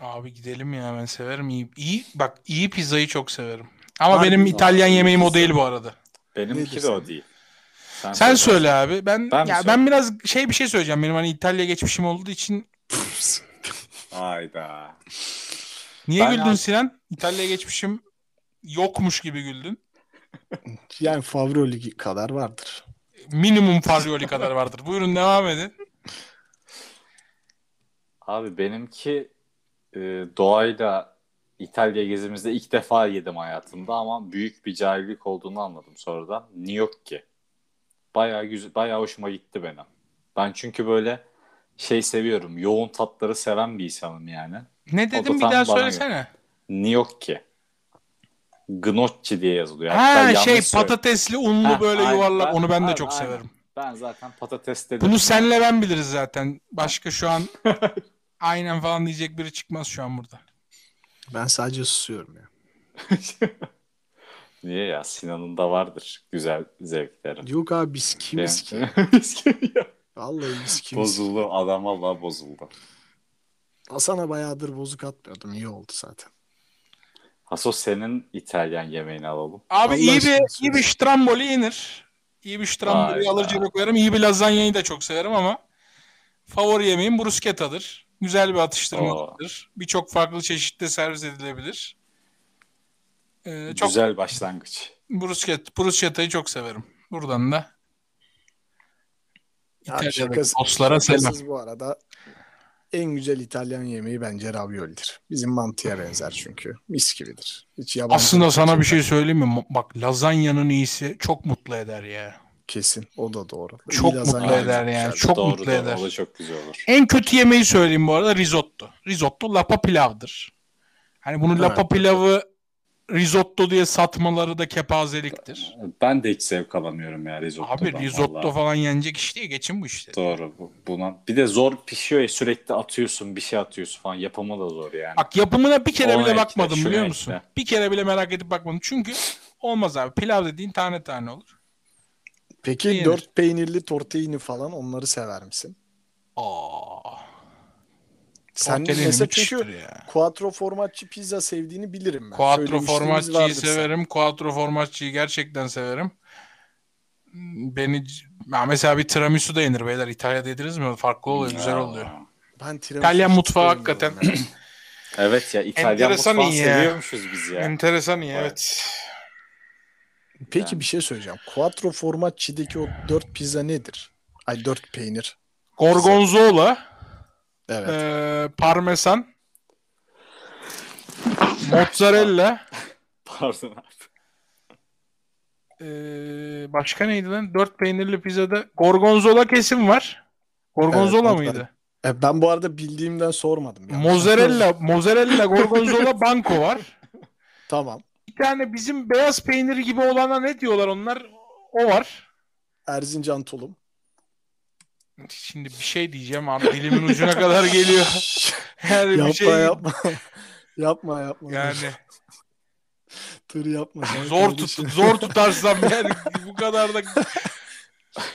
Abi gidelim ya ben severim iyi. iyi bak iyi pizzayı çok severim. Ama Harbi benim? İtalyan Abi, yemeğim o değil bu arada. benimki de o değil. Sen söyle abi. Ben Ben ya ben biraz şey bir şey söyleyeceğim. Benim hani İtalya geçmişim olduğu için Hayda. niye Ben güldün abi- Sinan? İtalya geçmişim yokmuş gibi güldün. Yani Favroli kadar vardır. Minimum Fagioli kadar vardır. Buyurun devam edin. Abi benimki e, doğayla İtalya gezimizde ilk defa yedim hayatımda ama büyük bir cahillik olduğunu anladım sonradan. Gnocchi. Bayağı güzel, bayağı hoşuma gitti benim. Ben çünkü böyle şey seviyorum. Yoğun tatları seven bir insanım yani. Ne da dedim bir daha söylesene. Gnocchi. Gnocchi diye yazılıyor. Ha Hatta şey yanlış söyle- patatesli unlu Ha, böyle aynen. yuvarlak Ben- onu ben de aynen, çok aynen. severim. Ben zaten patates dedim. Bunu senle ben biliriz zaten. Başka şu an [LAUGHS] aynen falan diyecek biri çıkmaz şu an burada. Ben sadece susuyorum ya. [LAUGHS] Niye ya? Sinan'ın da vardır güzel zevkleri. Yok abi biz kimiz ki? [LAUGHS] Biz kim ya? Vallahi biz kimiz? Bozuldu. Adam valla bozuldu. Hasan'a bayağıdır bozuk atmıyordum. İyi oldu zaten. Haso senin İtalyan yemeğini alalım. Abi Allah iyi bir iyi bir stramboli yenir. İyi bir stramboli alır cebe koyarım. İyi bir lazanyayı da çok severim ama favori yemeğim bruschetta'dır. Güzel bir atıştırmalıdır. Birçok farklı çeşitte servis edilebilir. Ee, çok Güzel başlangıç. bruschetta, bruschetta'yı çok severim. Buradan da İtalya'daki şakası, dostlara selam. bu arada en güzel İtalyan yemeği bence ravioli'dir. Bizim mantıya benzer çünkü. Mis gibidir. Hiç yabancı Aslında sana bir şey söyleyeyim mi? Bak lazanyanın iyisi çok mutlu eder ya. kesin. O da doğru. Çok İyi mutlu eder güzel. yani. Çok doğru, mutlu doğru. eder. O da çok güzel olur. En kötü yemeği söyleyeyim bu arada risotto. Risotto lapa pilavdır. Hani bunu Evet. lapa pilavı risotto diye satmaları da kepazeliktir. Ben de hiç zevk alamıyorum ya risottodan. Abi risotto vallahi. falan yenecek iş değil. Geçin bu işte. Doğru. Bu- Buna bir de zor pişiyor ya sürekli atıyorsun bir şey atıyorsun falan yapımı da zor yani. Bak yapımına bir kere Onu bile ekle, bakmadım biliyor ekle. musun? Bir kere bile merak edip bakmadım. Çünkü olmaz abi. Pilav dediğin tane tane olur. Peki Yenir. dört peynirli tortellini falan onları sever misin? Aa. Sen mesela çünkü ya. quattro formaggi pizza sevdiğini bilirim ben. Quattro formaggio'yu vardır sen. severim. Quattro formaggio'yu gerçekten severim. Beni ya mesela bir tiramisu da yenir beyler. İtalya'da yediniz mi? Farklı oluyor, güzel Aa. oluyor. Ben tiramisu İtalyan mutfağı hakikaten. ya. [CLEARS THROAT] Evet ya İtalyan Enteresan mutfağı iyi ya. seviyormuşuz biz ya. Enteresan iyi Evet. evet. Peki Yani. bir şey söyleyeceğim. Quattro formaggi'deki o dört pizza nedir? Ay dört peynir. Gorgonzola, Evet. eee, parmesan, mozzarella, Pardon abi. eee, başka neydi lan? Dört peynirli pizzada gorgonzola kesim var. Gorgonzola Evet, mıydı? E, ben bu arada bildiğimden sormadım. ya. Mozzarella, [LAUGHS] mozzarella, gorgonzola, [LAUGHS] banko var. tamam. Bir tane bizim beyaz peynir gibi olana ne diyorlar onlar? O var. Erzincan tulum. Şimdi bir şey diyeceğim abi dilimin ucuna kadar geliyor. [LAUGHS] Yani bir yapma şey yapma. [LAUGHS] yapma yapma. yani [LAUGHS] Dur yapma. Zor tut zor tutarsam yani bu kadar da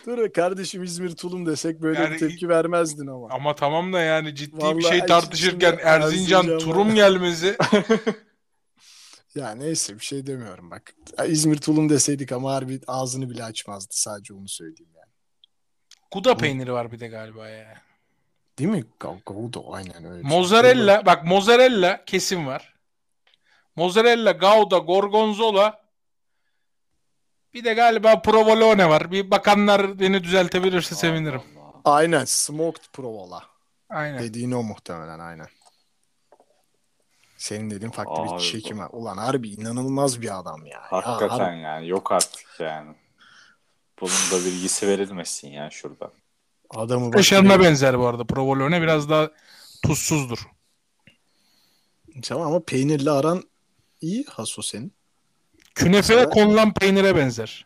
Dur kardeşim İzmir tulum desek böyle Yani- bir tepki vermezdin ama. ama tamam da yani ciddi bir Vallahi şey tartışırken Erzincan Erzincan Turum var. gelmesi Ya neyse bir şey demiyorum bak. İzmir tulum deseydik ama harbi ağzını bile açmazdı. Sadece onu söyleyeyim Gouda peyniri var bir de galiba ya. Değil mi? Gouda aynen öyle. şey. Mozzarella bak mozzarella kesim var. Mozzarella, Gouda, Gorgonzola bir de galiba provolone var. Bir bakanlar beni düzeltebilirse sevinirim. Allah Allah. Aynen smoked provola. Aynen. Dediğin o muhtemelen aynen. Senin dediğin farklı Abi bir bu- çekim var. Ulan harbi inanılmaz bir adam ya. Ya Hakikaten harbi- yani yok artık yani. Bunun da bilgisi verilmesin ya şurada. adamı bak. Kaşarına benzer bu arada. Provolone biraz daha tuzsuzdur. Tamam ama peynirli aran iyi Haso senin. Künefeye Mesela- konulan peynire benzer.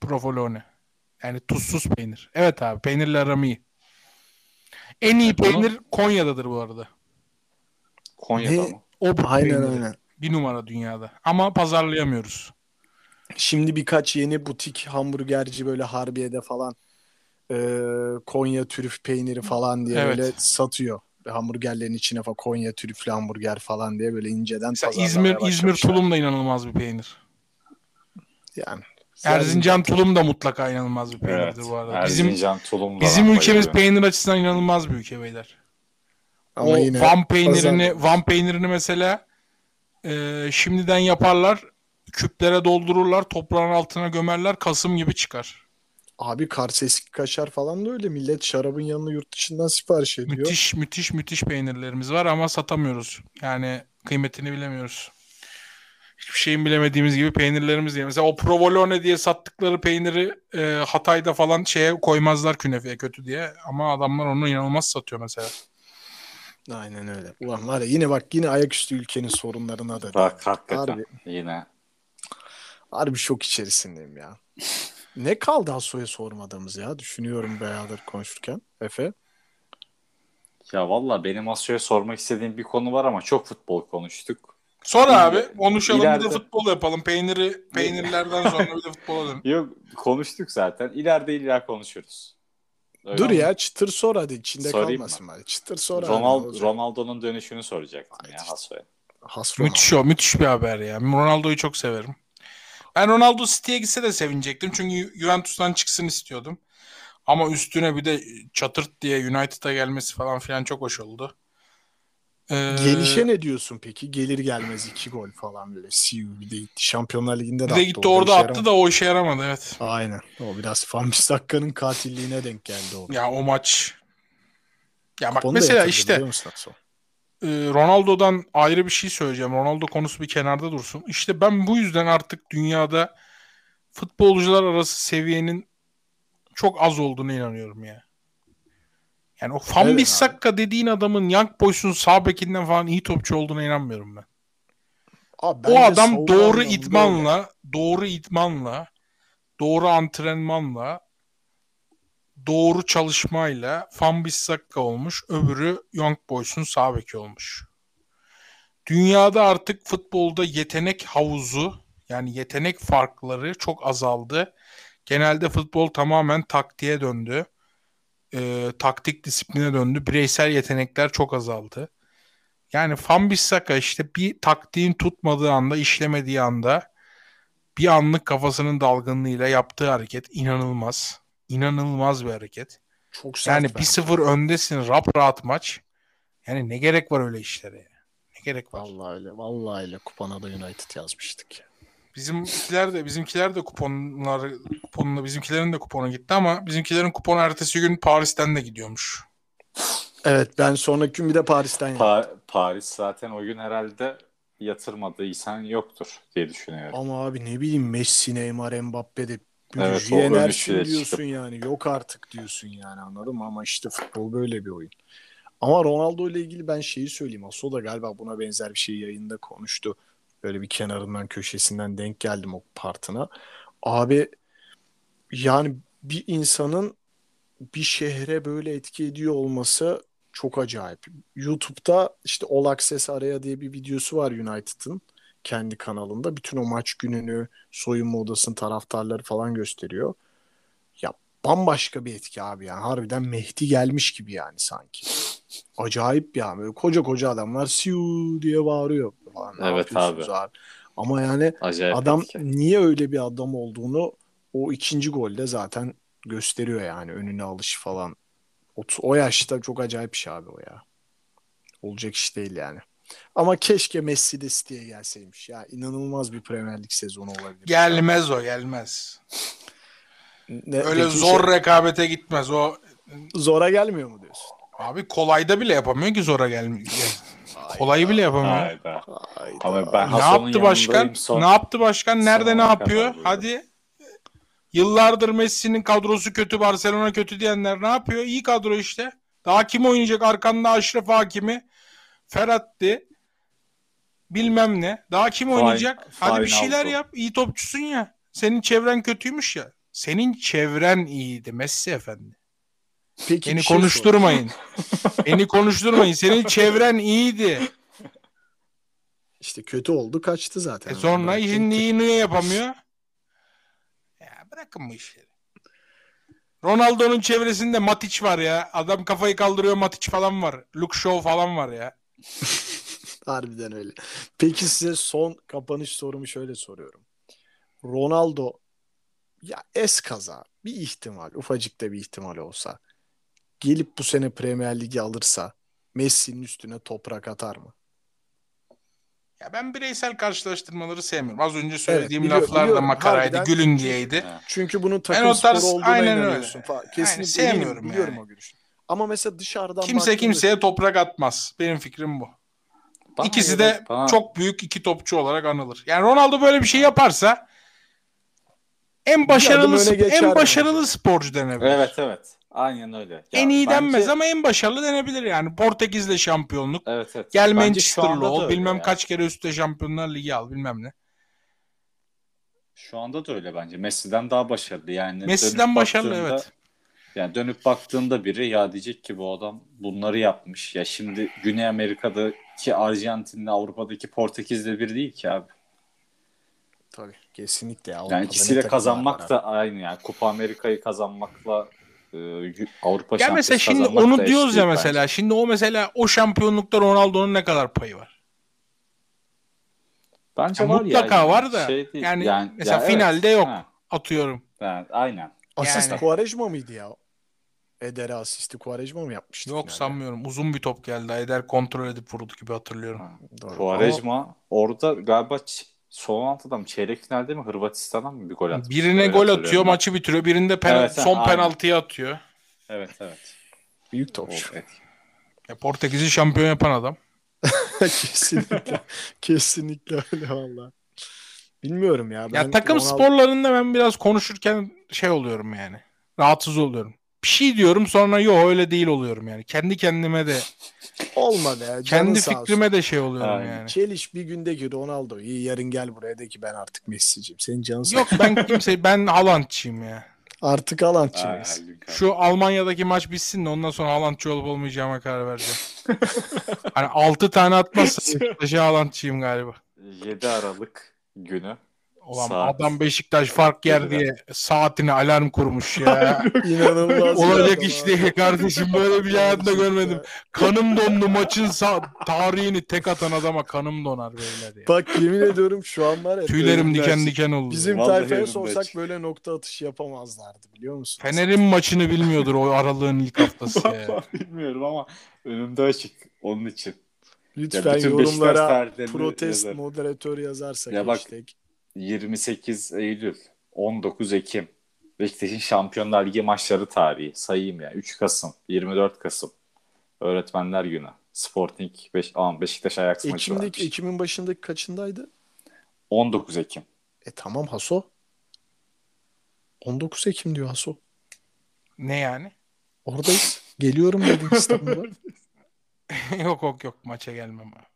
Provolone. Yani tuzsuz peynir. Evet abi peynirle aram iyi. En iyi bunu- peynir Konya'dadır bu arada. Konya'da Ne? mı? O Aynen peyniri. aynen. Bir numara dünyada. Ama pazarlayamıyoruz. Şimdi birkaç yeni butik hamburgerci böyle Harbiye'de falan e, Konya trüf peyniri falan diye Evet. böyle satıyor. Ve Hamburgerlerin içine falan Konya trüflü hamburger falan diye böyle inceden Mesela İzmir İzmir tulum da inanılmaz bir peynir. Yani. Erzincan tulum da mutlaka inanılmaz bir peynirdir Evet. bu arada. Bizim Erzincan tulum da bizim ülkemiz bayılıyorum. peynir açısından inanılmaz bir ülke beyler. Ama o yine Van peynirini pazar- Van peynirini mesela e, şimdiden yaparlar. Küplere doldururlar, toprağın altına gömerler, Kasım gibi çıkar. Abi Karseski kaşar falan da öyle. Millet şarabın yanına yurt dışından sipariş ediyor. Müthiş müthiş müthiş peynirlerimiz var ama satamıyoruz. Yani kıymetini bilemiyoruz. Hiçbir şeyin bilemediğimiz gibi peynirlerimiz diye. Mesela o provolone diye sattıkları peyniri e, Hatay'da falan şeye koymazlar künefeye kötü diye. Ama adamlar onu inanılmaz satıyor mesela. Aynen öyle. Ulan var ya yine bak yine ayaküstü ülkenin sorunlarına da. Bak hakikaten Harbi. yine. Harbi şok içerisindeyim ya. ne kaldı Haso'ya sormadığımız ya? Düşünüyorum bayağıdır konuşurken. Efe. Ya valla benim Asya'ya sormak istediğim bir konu var ama çok futbol konuştuk. Sonra İleride- abi konuşalım bir de ileride- futbol yapalım. Peyniri [LAUGHS] peynirlerden sonra bir de futbola dön. Yok konuştuk zaten. İleride illa konuşuruz. Öyle Dur mi? ya çıtır sor hadi içinde Sorayım kalmasın bari. Çıtır sor. Ronald. Ronaldo'nun dönüşünü soracaktım Haydi ya işte. Haso'ya. Has Ronaldo. Müthiş o. Müthiş bir haber ya. Ronaldo'yu çok severim. Ben Ronaldo City'ye gitse de sevinecektim. Çünkü Ju- Juventus'tan çıksın istiyordum. Ama üstüne bir de çatırt diye United'a gelmesi falan filan çok hoş oldu. Ee, Gelişe ne diyorsun peki? Gelir gelmez iki gol falan böyle. Siu bir de gitti. Şampiyonlar Ligi'nde de bir de gitti Orada işe attı yaramadı. da o işe yaramadı evet. Aynen. O biraz Van Bissakka'nın katilliğine denk geldi o. Ya o maç. Ya bak Onu da mesela yatırdı işte biliyor musun? E, Ronaldo'dan ayrı bir şey söyleyeceğim. Ronaldo konusu bir kenarda dursun. İşte ben bu yüzden artık dünyada futbolcular arası seviyenin çok az olduğunu inanıyorum ya. Yani o Evet Van abi. Bissaka dediğin adamın Young Boys'un sağ bekinden falan iyi topçu olduğuna inanmıyorum ben. Abi O adam doğru itmanla, doğru itmanla, doğru antrenmanla, doğru çalışmayla Van Bissaka olmuş, öbürü Young Boys'un sağ olmuş. Dünyada artık futbolda yetenek havuzu, yani yetenek farkları çok azaldı. Genelde futbol tamamen taktiğe döndü. Ee, taktik disipline döndü. Bireysel yetenekler çok azaldı. Yani Van Bissaka işte bir taktiğin tutmadığı anda, işlemediği anda bir anlık kafasının dalgınlığıyla yaptığı hareket inanılmaz. İnanılmaz bir hareket. Çok sert Yani bence. 1-0 öndesin rap rahat maç. Yani ne gerek var öyle işlere ya? Ne gerek var? Vallahi öyle. Vallahi öyle. Kupana da United yazmıştık. ya. Bizimkiler de bizimkiler de kuponlar kuponla bizimkilerin de kuponu gitti ama bizimkilerin kuponu ertesi gün Paris'ten de gidiyormuş. Evet ben sonraki gün bir de Paris'ten. Pa- Paris zaten o gün herhalde yatırmadığı insan yoktur diye düşünüyorum. Ama abi ne bileyim Messi, Neymar, Mbappe de Evet, o yenersin diyorsun çıkıp. yani. Yok artık diyorsun yani anladın mı? Ama işte futbol böyle bir oyun. Ama Ronaldo ile ilgili ben şeyi söyleyeyim. Aso da galiba buna benzer bir şey yayında konuştu. Böyle bir kenarından köşesinden denk geldim o partına. Abi yani bir insanın bir şehre böyle etki ediyor olması çok acayip. YouTube'da işte All Access Araya diye bir videosu var United'ın kendi kanalında. Bütün o maç gününü, soyunma odasının taraftarları falan gösteriyor. Ya bambaşka bir etki abi yani. Harbiden Mehdi gelmiş gibi yani sanki. Acayip ya. Böyle koca koca adamlar siu diye bağırıyor falan. Ne Evet yapıyorsunuz abi. Ama yani Acayip adam etki. niye öyle bir adam olduğunu o ikinci golde zaten gösteriyor yani önüne alış falan. O, o yaşta çok acayip bir şey abi o ya. Olacak iş değil yani. Ama keşke Messi de City'ye gelseymiş. Ya inanılmaz bir Premier Lig sezonu olabilir. Gelmez o gelmez. Ne, Öyle zor şey- rekabete gitmez o. zora gelmiyor mu diyorsun? Abi kolayda bile yapamıyor ki zora gelmiyor. Kolayı bile yapamıyor. Hayda. Hayda. Ama ben Ne yaptı başkan? son- Ne yaptı başkan? Nerede ne sonuna yapıyor? Hadi. Yıllardır Messi'nin kadrosu kötü, Barcelona kötü diyenler ne yapıyor? İyi kadro işte. Daha kim oynayacak? Arkanda Aşraf Hakimi, Ferhat'ti. Bilmem ne. Daha kim oynayacak? Hadi bir şeyler Alto. yap. İyi topçusun ya. Senin çevren kötüymüş ya. Senin çevren iyiydi Messi efendi. Peki Beni şey konuşturmayın. Beni konuşturmayın. Senin [LAUGHS] çevren iyiydi. İşte kötü oldu kaçtı zaten. E sonra şimdi iyi niye yapamıyor? Ya bırakın bu işleri. Ronaldo'nun çevresinde Matic var ya. Adam kafayı kaldırıyor Matic falan var. Luke Shaw falan var ya. [LAUGHS] Harbiden öyle. Peki size son kapanış sorumu şöyle soruyorum. Ronaldo ya es kaza bir ihtimal ufacık da bir ihtimal olsa gelip bu sene Premier Ligi alırsa Messi'nin üstüne toprak atar mı? Ya ben bireysel karşılaştırmaları sevmiyorum. Az önce söylediğim biliyor- laflar da makaraydı, Harbiden- gülün diyeydi. Çünkü bunun takım sporu olduğuna aynen öyle. inanıyorsun. Fa- Kesinlikle Yani sevmiyorum biliyorum yani. o görüşü. Ama mesela dışarıdan Kimse kimseye toprak atmaz. Benim fikrim bu. Bana İkisi de bana- çok büyük iki topçu olarak anılır. Yani Ronaldo böyle bir şey yaparsa en başarılı en başarılı mesela? sporcu denebilir. Evet evet. Aynen öyle. Ya en iyi bence- denmez ama en başarılı denebilir yani. Portekiz'le şampiyonluk. Evet evet. Gel Bence Manchester'lı ol. Bilmem ya. kaç kere üstte Şampiyonlar Ligi al bilmem ne. Şu anda da öyle bence. Messi'den daha başarılı yani. Messi'den başarılı baktığında- evet. Yani dönüp baktığında biri ya diyecek ki bu adam bunları yapmış. Ya şimdi Güney Amerika'daki Arjantin'le Avrupa'daki Portekiz'le bir değil ki abi. Tabii kesinlikle. Yani Avrupa'da ikisiyle takımlar kazanmak var da aynı yani. Kupa Amerika'yı kazanmakla e, Avrupa Ya mesela şimdi onu diyoruz ya mesela. bence. Şimdi o mesela o şampiyonlukta Ronaldo'nun ne kadar payı var? Bence Ya var mutlaka ya. var da, Şey değil. yani mesela ya evet. finalde yok. Ha, Atıyorum. yani aynen. Asist Yani. Quaresma mıydı ya? Eder'e asisti Quaresma mı yapmıştı? Yok finalde? sanmıyorum. Uzun bir top geldi. Eder kontrol edip vurdu gibi hatırlıyorum. Doğru. Quaresma orada galiba son altıda mı çeyrek finalde mi Hırvatistan'dan mı bir gol atmış? Birine Öyle gol atıyor, ben. maçı bitiriyor. Birinde penal- Evet, son aynen. penaltıyı atıyor. Evet evet. Büyük topçu. evet. Ya Portekiz'i şampiyon yapan adam. [LAUGHS] kesinlikle. kesinlikle öyle valla. Bilmiyorum ya. Ya Ben takım Ronaldo- sporlarında ben biraz konuşurken şey oluyorum yani. Rahatsız oluyorum. Bir şey diyorum sonra yok öyle değil oluyorum yani. Kendi kendime de [LAUGHS] olmadı ya. kendi fikrime de şey oluyorum Aynen. yani. Çeliş bir gündeki Ronaldo. İyi yarın gel buraya de ki ben artık Messi'ciyim. Senin canın sağ Yok ben [LAUGHS] kimse ben Haaland'çıyım ya. Artık Haaland'çıyız. Şu Almanya'daki maç bitsin de ondan sonra Haaland'çı olup olmayacağıma karar vereceğim. [LAUGHS] hani 6 tane atmazsa Beşiktaş'a Haaland'çıyım galiba. 7 Aralık günü. Ulan Saat. adam Beşiktaş fark yer diye saatine alarm kurmuş ya. [LAUGHS] İnanılmaz. Olacak iş değil kardeşim böyle bir hayatımda görmedim. Kanım dondu maçın sa- tarihini tek atan adama kanım donar beyler ya. Bak yemin ediyorum şu an var ya. Tüylerim diken diken oldu. Bizim Vallahi tayfaya sorsak açık. böyle nokta atışı yapamazlardı biliyor musun? Fener'in maçını bilmiyordur o aralığın ilk haftası ya. [LAUGHS] Bilmiyorum ama önümde açık onun için. Lütfen Beşiktaş yorumlara protest yazarım. moderatör yazarsak Ya bak, hashtag. 28 Eylül, 19 Ekim. Beşiktaş'ın Şampiyonlar Ligi maçları tarihi. Sayayım ya. 3 Kasım, 24 Kasım. Öğretmenler Günü. Sporting, Beş Aa, Beşiktaş Ajax maçı Ekim'deki, varmış. Ekim'in başındaki kaçındaydı? 19 Ekim. E tamam Haso. 19 Ekim diyor Haso. Ne yani? Oradayız. Geliyorum dedim İstanbul'a. [LAUGHS] yok yok yok maça gelmem abi.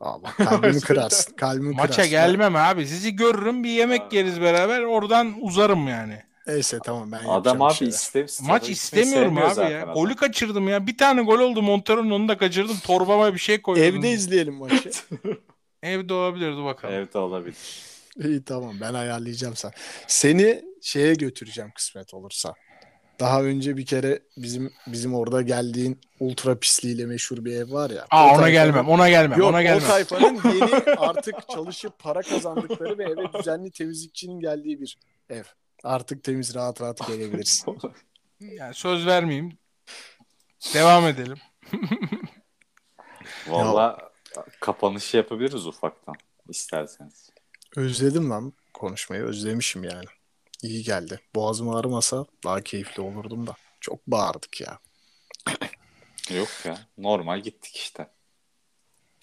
Kalbimi [LAUGHS] kırarsın. Kalbimi Maça kırarsın. gelmem abi. Sizi görürüm bir yemek Abi. yeriz beraber oradan uzarım yani. Neyse tamam ben Adam abi istem Maç istemiyorum abi ya. Golü Golü kaçırdım ya. Bir tane gol oldu Montero'nun onu da kaçırdım. Torbama bir şey koydum. Evde izleyelim maçı. [LAUGHS] Evde olabilirdi bakalım. Evde olabilir. İyi tamam ben ayarlayacağım sen. Seni şeye götüreceğim kısmet olursa. Daha önce bir kere bizim bizim orada geldiğin ultra pisliğiyle meşhur bir ev var ya. Aa ona tayfanın- gelmem. Ona gelmem. Yok ona gelmem. o tayfanın yeni artık çalışıp para kazandıkları ve eve düzenli temizlikçinin geldiği bir ev. Artık temiz rahat rahat gelebilirsin. [LAUGHS] Yani söz vermeyeyim. Devam edelim. [LAUGHS] Valla kapanışı yapabiliriz ufaktan isterseniz. Özledim lan konuşmayı özlemişim yani. İyi geldi. Boğazım ağrımasa daha keyifli olurdum da. Çok bağırdık ya. Yok ya normal gittik işte.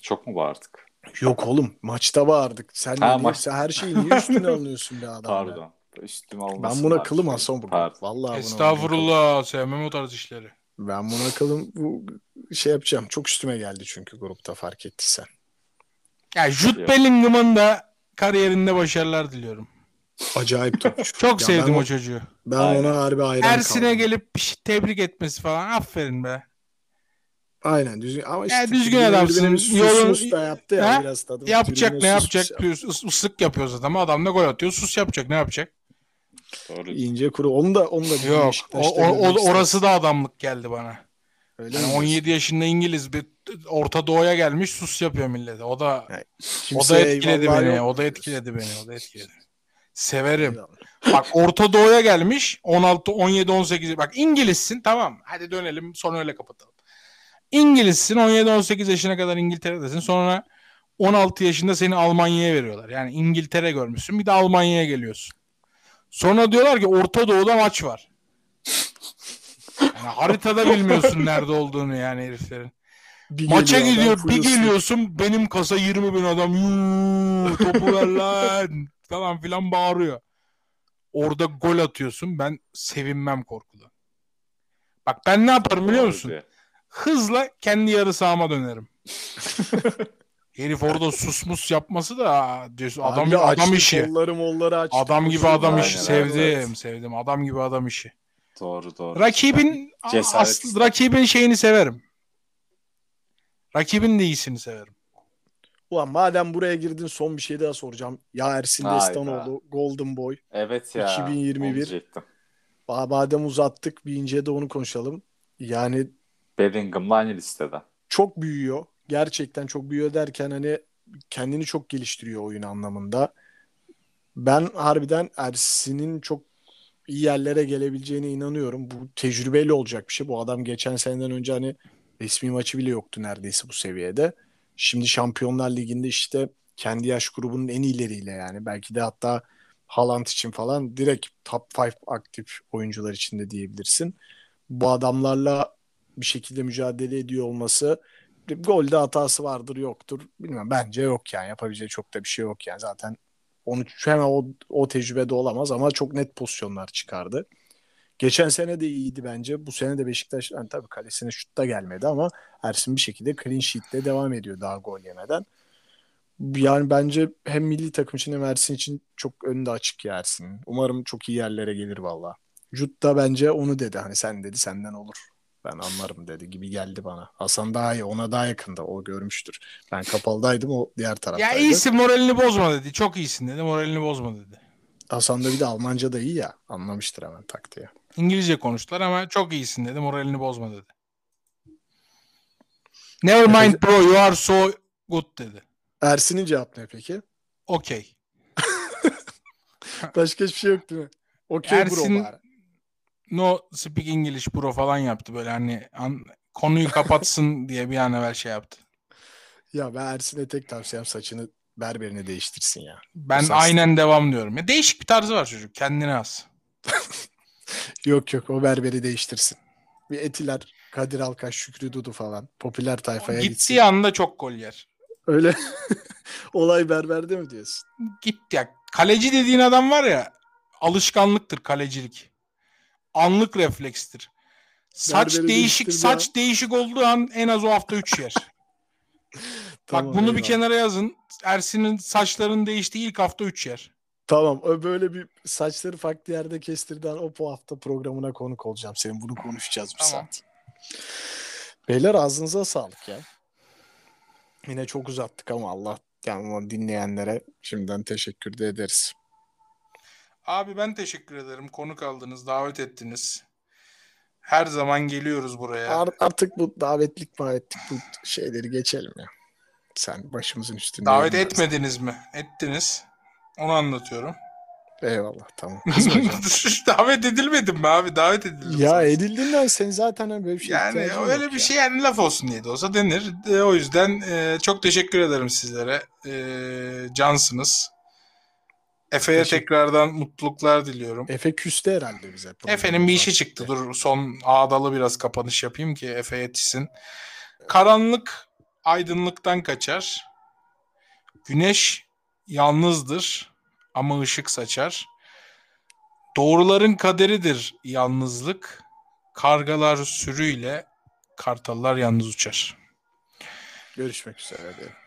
Çok mu bağırdık? Yok oğlum maçta bağırdık. Sen, Ha, maç- sen her şeyi niye üstüne alıyorsun be adam? ya? Pardon. Üstüme almasın. Ben buna kılım Hasan bugün. Pardon. Vallahi buna. Estağfurullah. Sevmem o tarz işleri. Ben buna kılım bu şey yapacağım. Çok üstüme geldi çünkü grupta fark ettiysen. Ya Jude. Bellingham'ın da kariyerinde başarılar diliyorum. Acayip topçu. [LAUGHS] Çok Ya sevdim ben o çocuğu. Ben Aynen. ona harbi hayran Ersin'e kaldım. gelip şey tebrik etmesi falan. Aferin be. Aynen düzgün ama işte Ya düzgün adamsın. Yolun- sus da yaptı ya Ha? biraz tadım. Yapacak ne sus yapacak? sus Bir ıs- ıslık yapıyor zaten ama adam da gol atıyor. Sus yapacak ne yapacak? Doğru. İnce kuru. Onu da onu da bir Yok. O, o- o- orası da adamlık geldi bana. Öyle Yani mi 17 yaşında İngiliz bir Orta Doğu'ya gelmiş sus yapıyor millete. O da diyorsun? o da etkiledi beni. yok. O da etkiledi beni. O da etkiledi. Severim. Bak Orta Doğu'ya gelmiş 16 17 18 bak İngilizsin tamam. Hadi dönelim sonra öyle kapatalım. İngilizsin 17 18 yaşına kadar İngiltere'desin. Sonra 16 yaşında seni Almanya'ya veriyorlar. Yani İngiltere görmüşsün bir de Almanya'ya geliyorsun. Sonra diyorlar ki Orta Doğu'da maç var. Yani haritada bilmiyorsun nerede olduğunu yani heriflerin. Bir Maça gidiyor bir geliyorsun benim kasa 20 bin adam yuu topu ver lan falan filan bağırıyor. Orada gol atıyorsun ben sevinmem korkudan. Bak ben ne yaparım biliyor musun? Hızla kendi yarı sahama dönerim. [LAUGHS] Herif orada susmus yapması da diyorsun adam Harbi adam açtı, işi. Kolları molları açtı. Adam gibi adam Aynen, işi sevdim evet. sevdim adam gibi adam işi. Doğru doğru. Rakibin aslı, rakibin şeyini severim. Rakibin de iyisini severim. Ulan madem buraya girdin son bir şey daha soracağım. Ya Ersin Hayda. Destanoğlu Golden Boy. Evet ya. 2021. onu diyecektim. Ba- Madem uzattık bir ince de onu konuşalım. Yani Bellingham'la aynı listede. çok büyüyor. Gerçekten çok büyüyor derken hani kendini çok geliştiriyor oyun anlamında. Ben harbiden Ersin'in çok iyi yerlere gelebileceğine inanıyorum. Bu tecrübeyle olacak bir şey. Bu adam geçen seneden önce hani resmi maçı bile yoktu neredeyse bu seviyede. Şimdi Şampiyonlar Ligi'nde işte kendi yaş grubunun en iyileriyle yani belki de hatta Haaland için falan direkt top 5 aktif oyuncular içinde diyebilirsin. Bu adamlarla bir şekilde mücadele ediyor olması golde hatası vardır yoktur. Bilmem bence yok yani yapabileceği çok da bir şey yok yani zaten onu hemen o, o tecrübede olamaz ama çok net pozisyonlar çıkardı. Geçen sene de iyiydi bence. Bu sene de Beşiktaş yani tabii kalesine şut da gelmedi ama Ersin bir şekilde clean sheet'le devam ediyor daha gol yemeden. Yani bence hem milli takım için hem Ersin için çok önünde açık ya Ersin. Umarım çok iyi yerlere gelir valla. Jut da bence onu dedi. Hani sen dedi senden olur. Ben anlarım dedi gibi geldi bana. Hasan daha iyi. Ona daha yakında. O görmüştür. Ben kapalıdaydım. O diğer Ya taraftaydı. iyisin moralini bozma dedi. Çok iyisin dedi. Moralini bozma dedi. Hasan da bir de Almanca da iyi ya. Anlamıştır hemen taktiği. İngilizce konuştular ama çok iyisin dedi. Moralini bozma dedi. Never mind bro you are so good dedi. Ersin'in cevap ne peki? Okey. [LAUGHS] Başka hiçbir şey yok değil mi? Okey Ersin- bro bari. No speak English bro falan yaptı böyle hani an- konuyu kapatsın [LAUGHS] diye bir an evvel şey yaptı. Ya ben Ersin'e tek tavsiyem saçını berberine değiştirsin ya. Ben Saç- aynen devam diyorum. Ya değişik bir tarzı var çocuk. Kendine az. Yok yok o berberi değiştirsin. Bir Etiler, Kadir Alkaş, Şükrü Dudu falan. Popüler tayfaya gitsin. Gittiği anda çok gol yer. Öyle [LAUGHS] olay berberde mi diyorsun? Gitti ya. Kaleci dediğin adam var ya alışkanlıktır kalecilik. Anlık reflekstir. Saç Berberi değişik saç değişik olduğu an en az o hafta 3 yer. [LAUGHS] Tamam, Bak bunu bir eyvallah. kenara yazın. Ersin'in saçlarının değiştiği ilk hafta 3 yer. Tamam o böyle bir saçları farklı yerde kestirden o bu hafta programına konuk olacağım. Senin bunu konuşacağız bir Tamam. saat. Beyler ağzınıza sağlık ya. Yine çok uzattık ama Allah yani dinleyenlere şimdiden teşekkür de ederiz. Abi ben teşekkür ederim. Konuk aldınız, davet ettiniz. Her zaman geliyoruz buraya. Ar- artık bu davetlik davetlik bu şeyleri geçelim ya. Sen başımızın üstünde. Davet etmediniz mi? Ettiniz. Onu anlatıyorum. Eyvallah tamam. [LAUGHS] Davet edilmedim mi abi? Davet edildim. ya sana. edildiğinden sen zaten hani böyle bir şey Yani öyle bir ya. şey yani laf olsun diye de olsa denir. E, o yüzden e, çok teşekkür ederim sizlere. E, cansınız. Efe'ye tekrardan mutluluklar diliyorum. Efe küstü herhalde bize. Efe'nin bir işi çıktı. Dur son ağdalı biraz kapanış yapayım ki Efe yetişsin. Karanlık aydınlıktan kaçar. Güneş yalnızdır ama ışık saçar. Doğruların kaderidir yalnızlık. Kargalar sürüyle, kartallar yalnız uçar. Görüşmek üzere diyelim.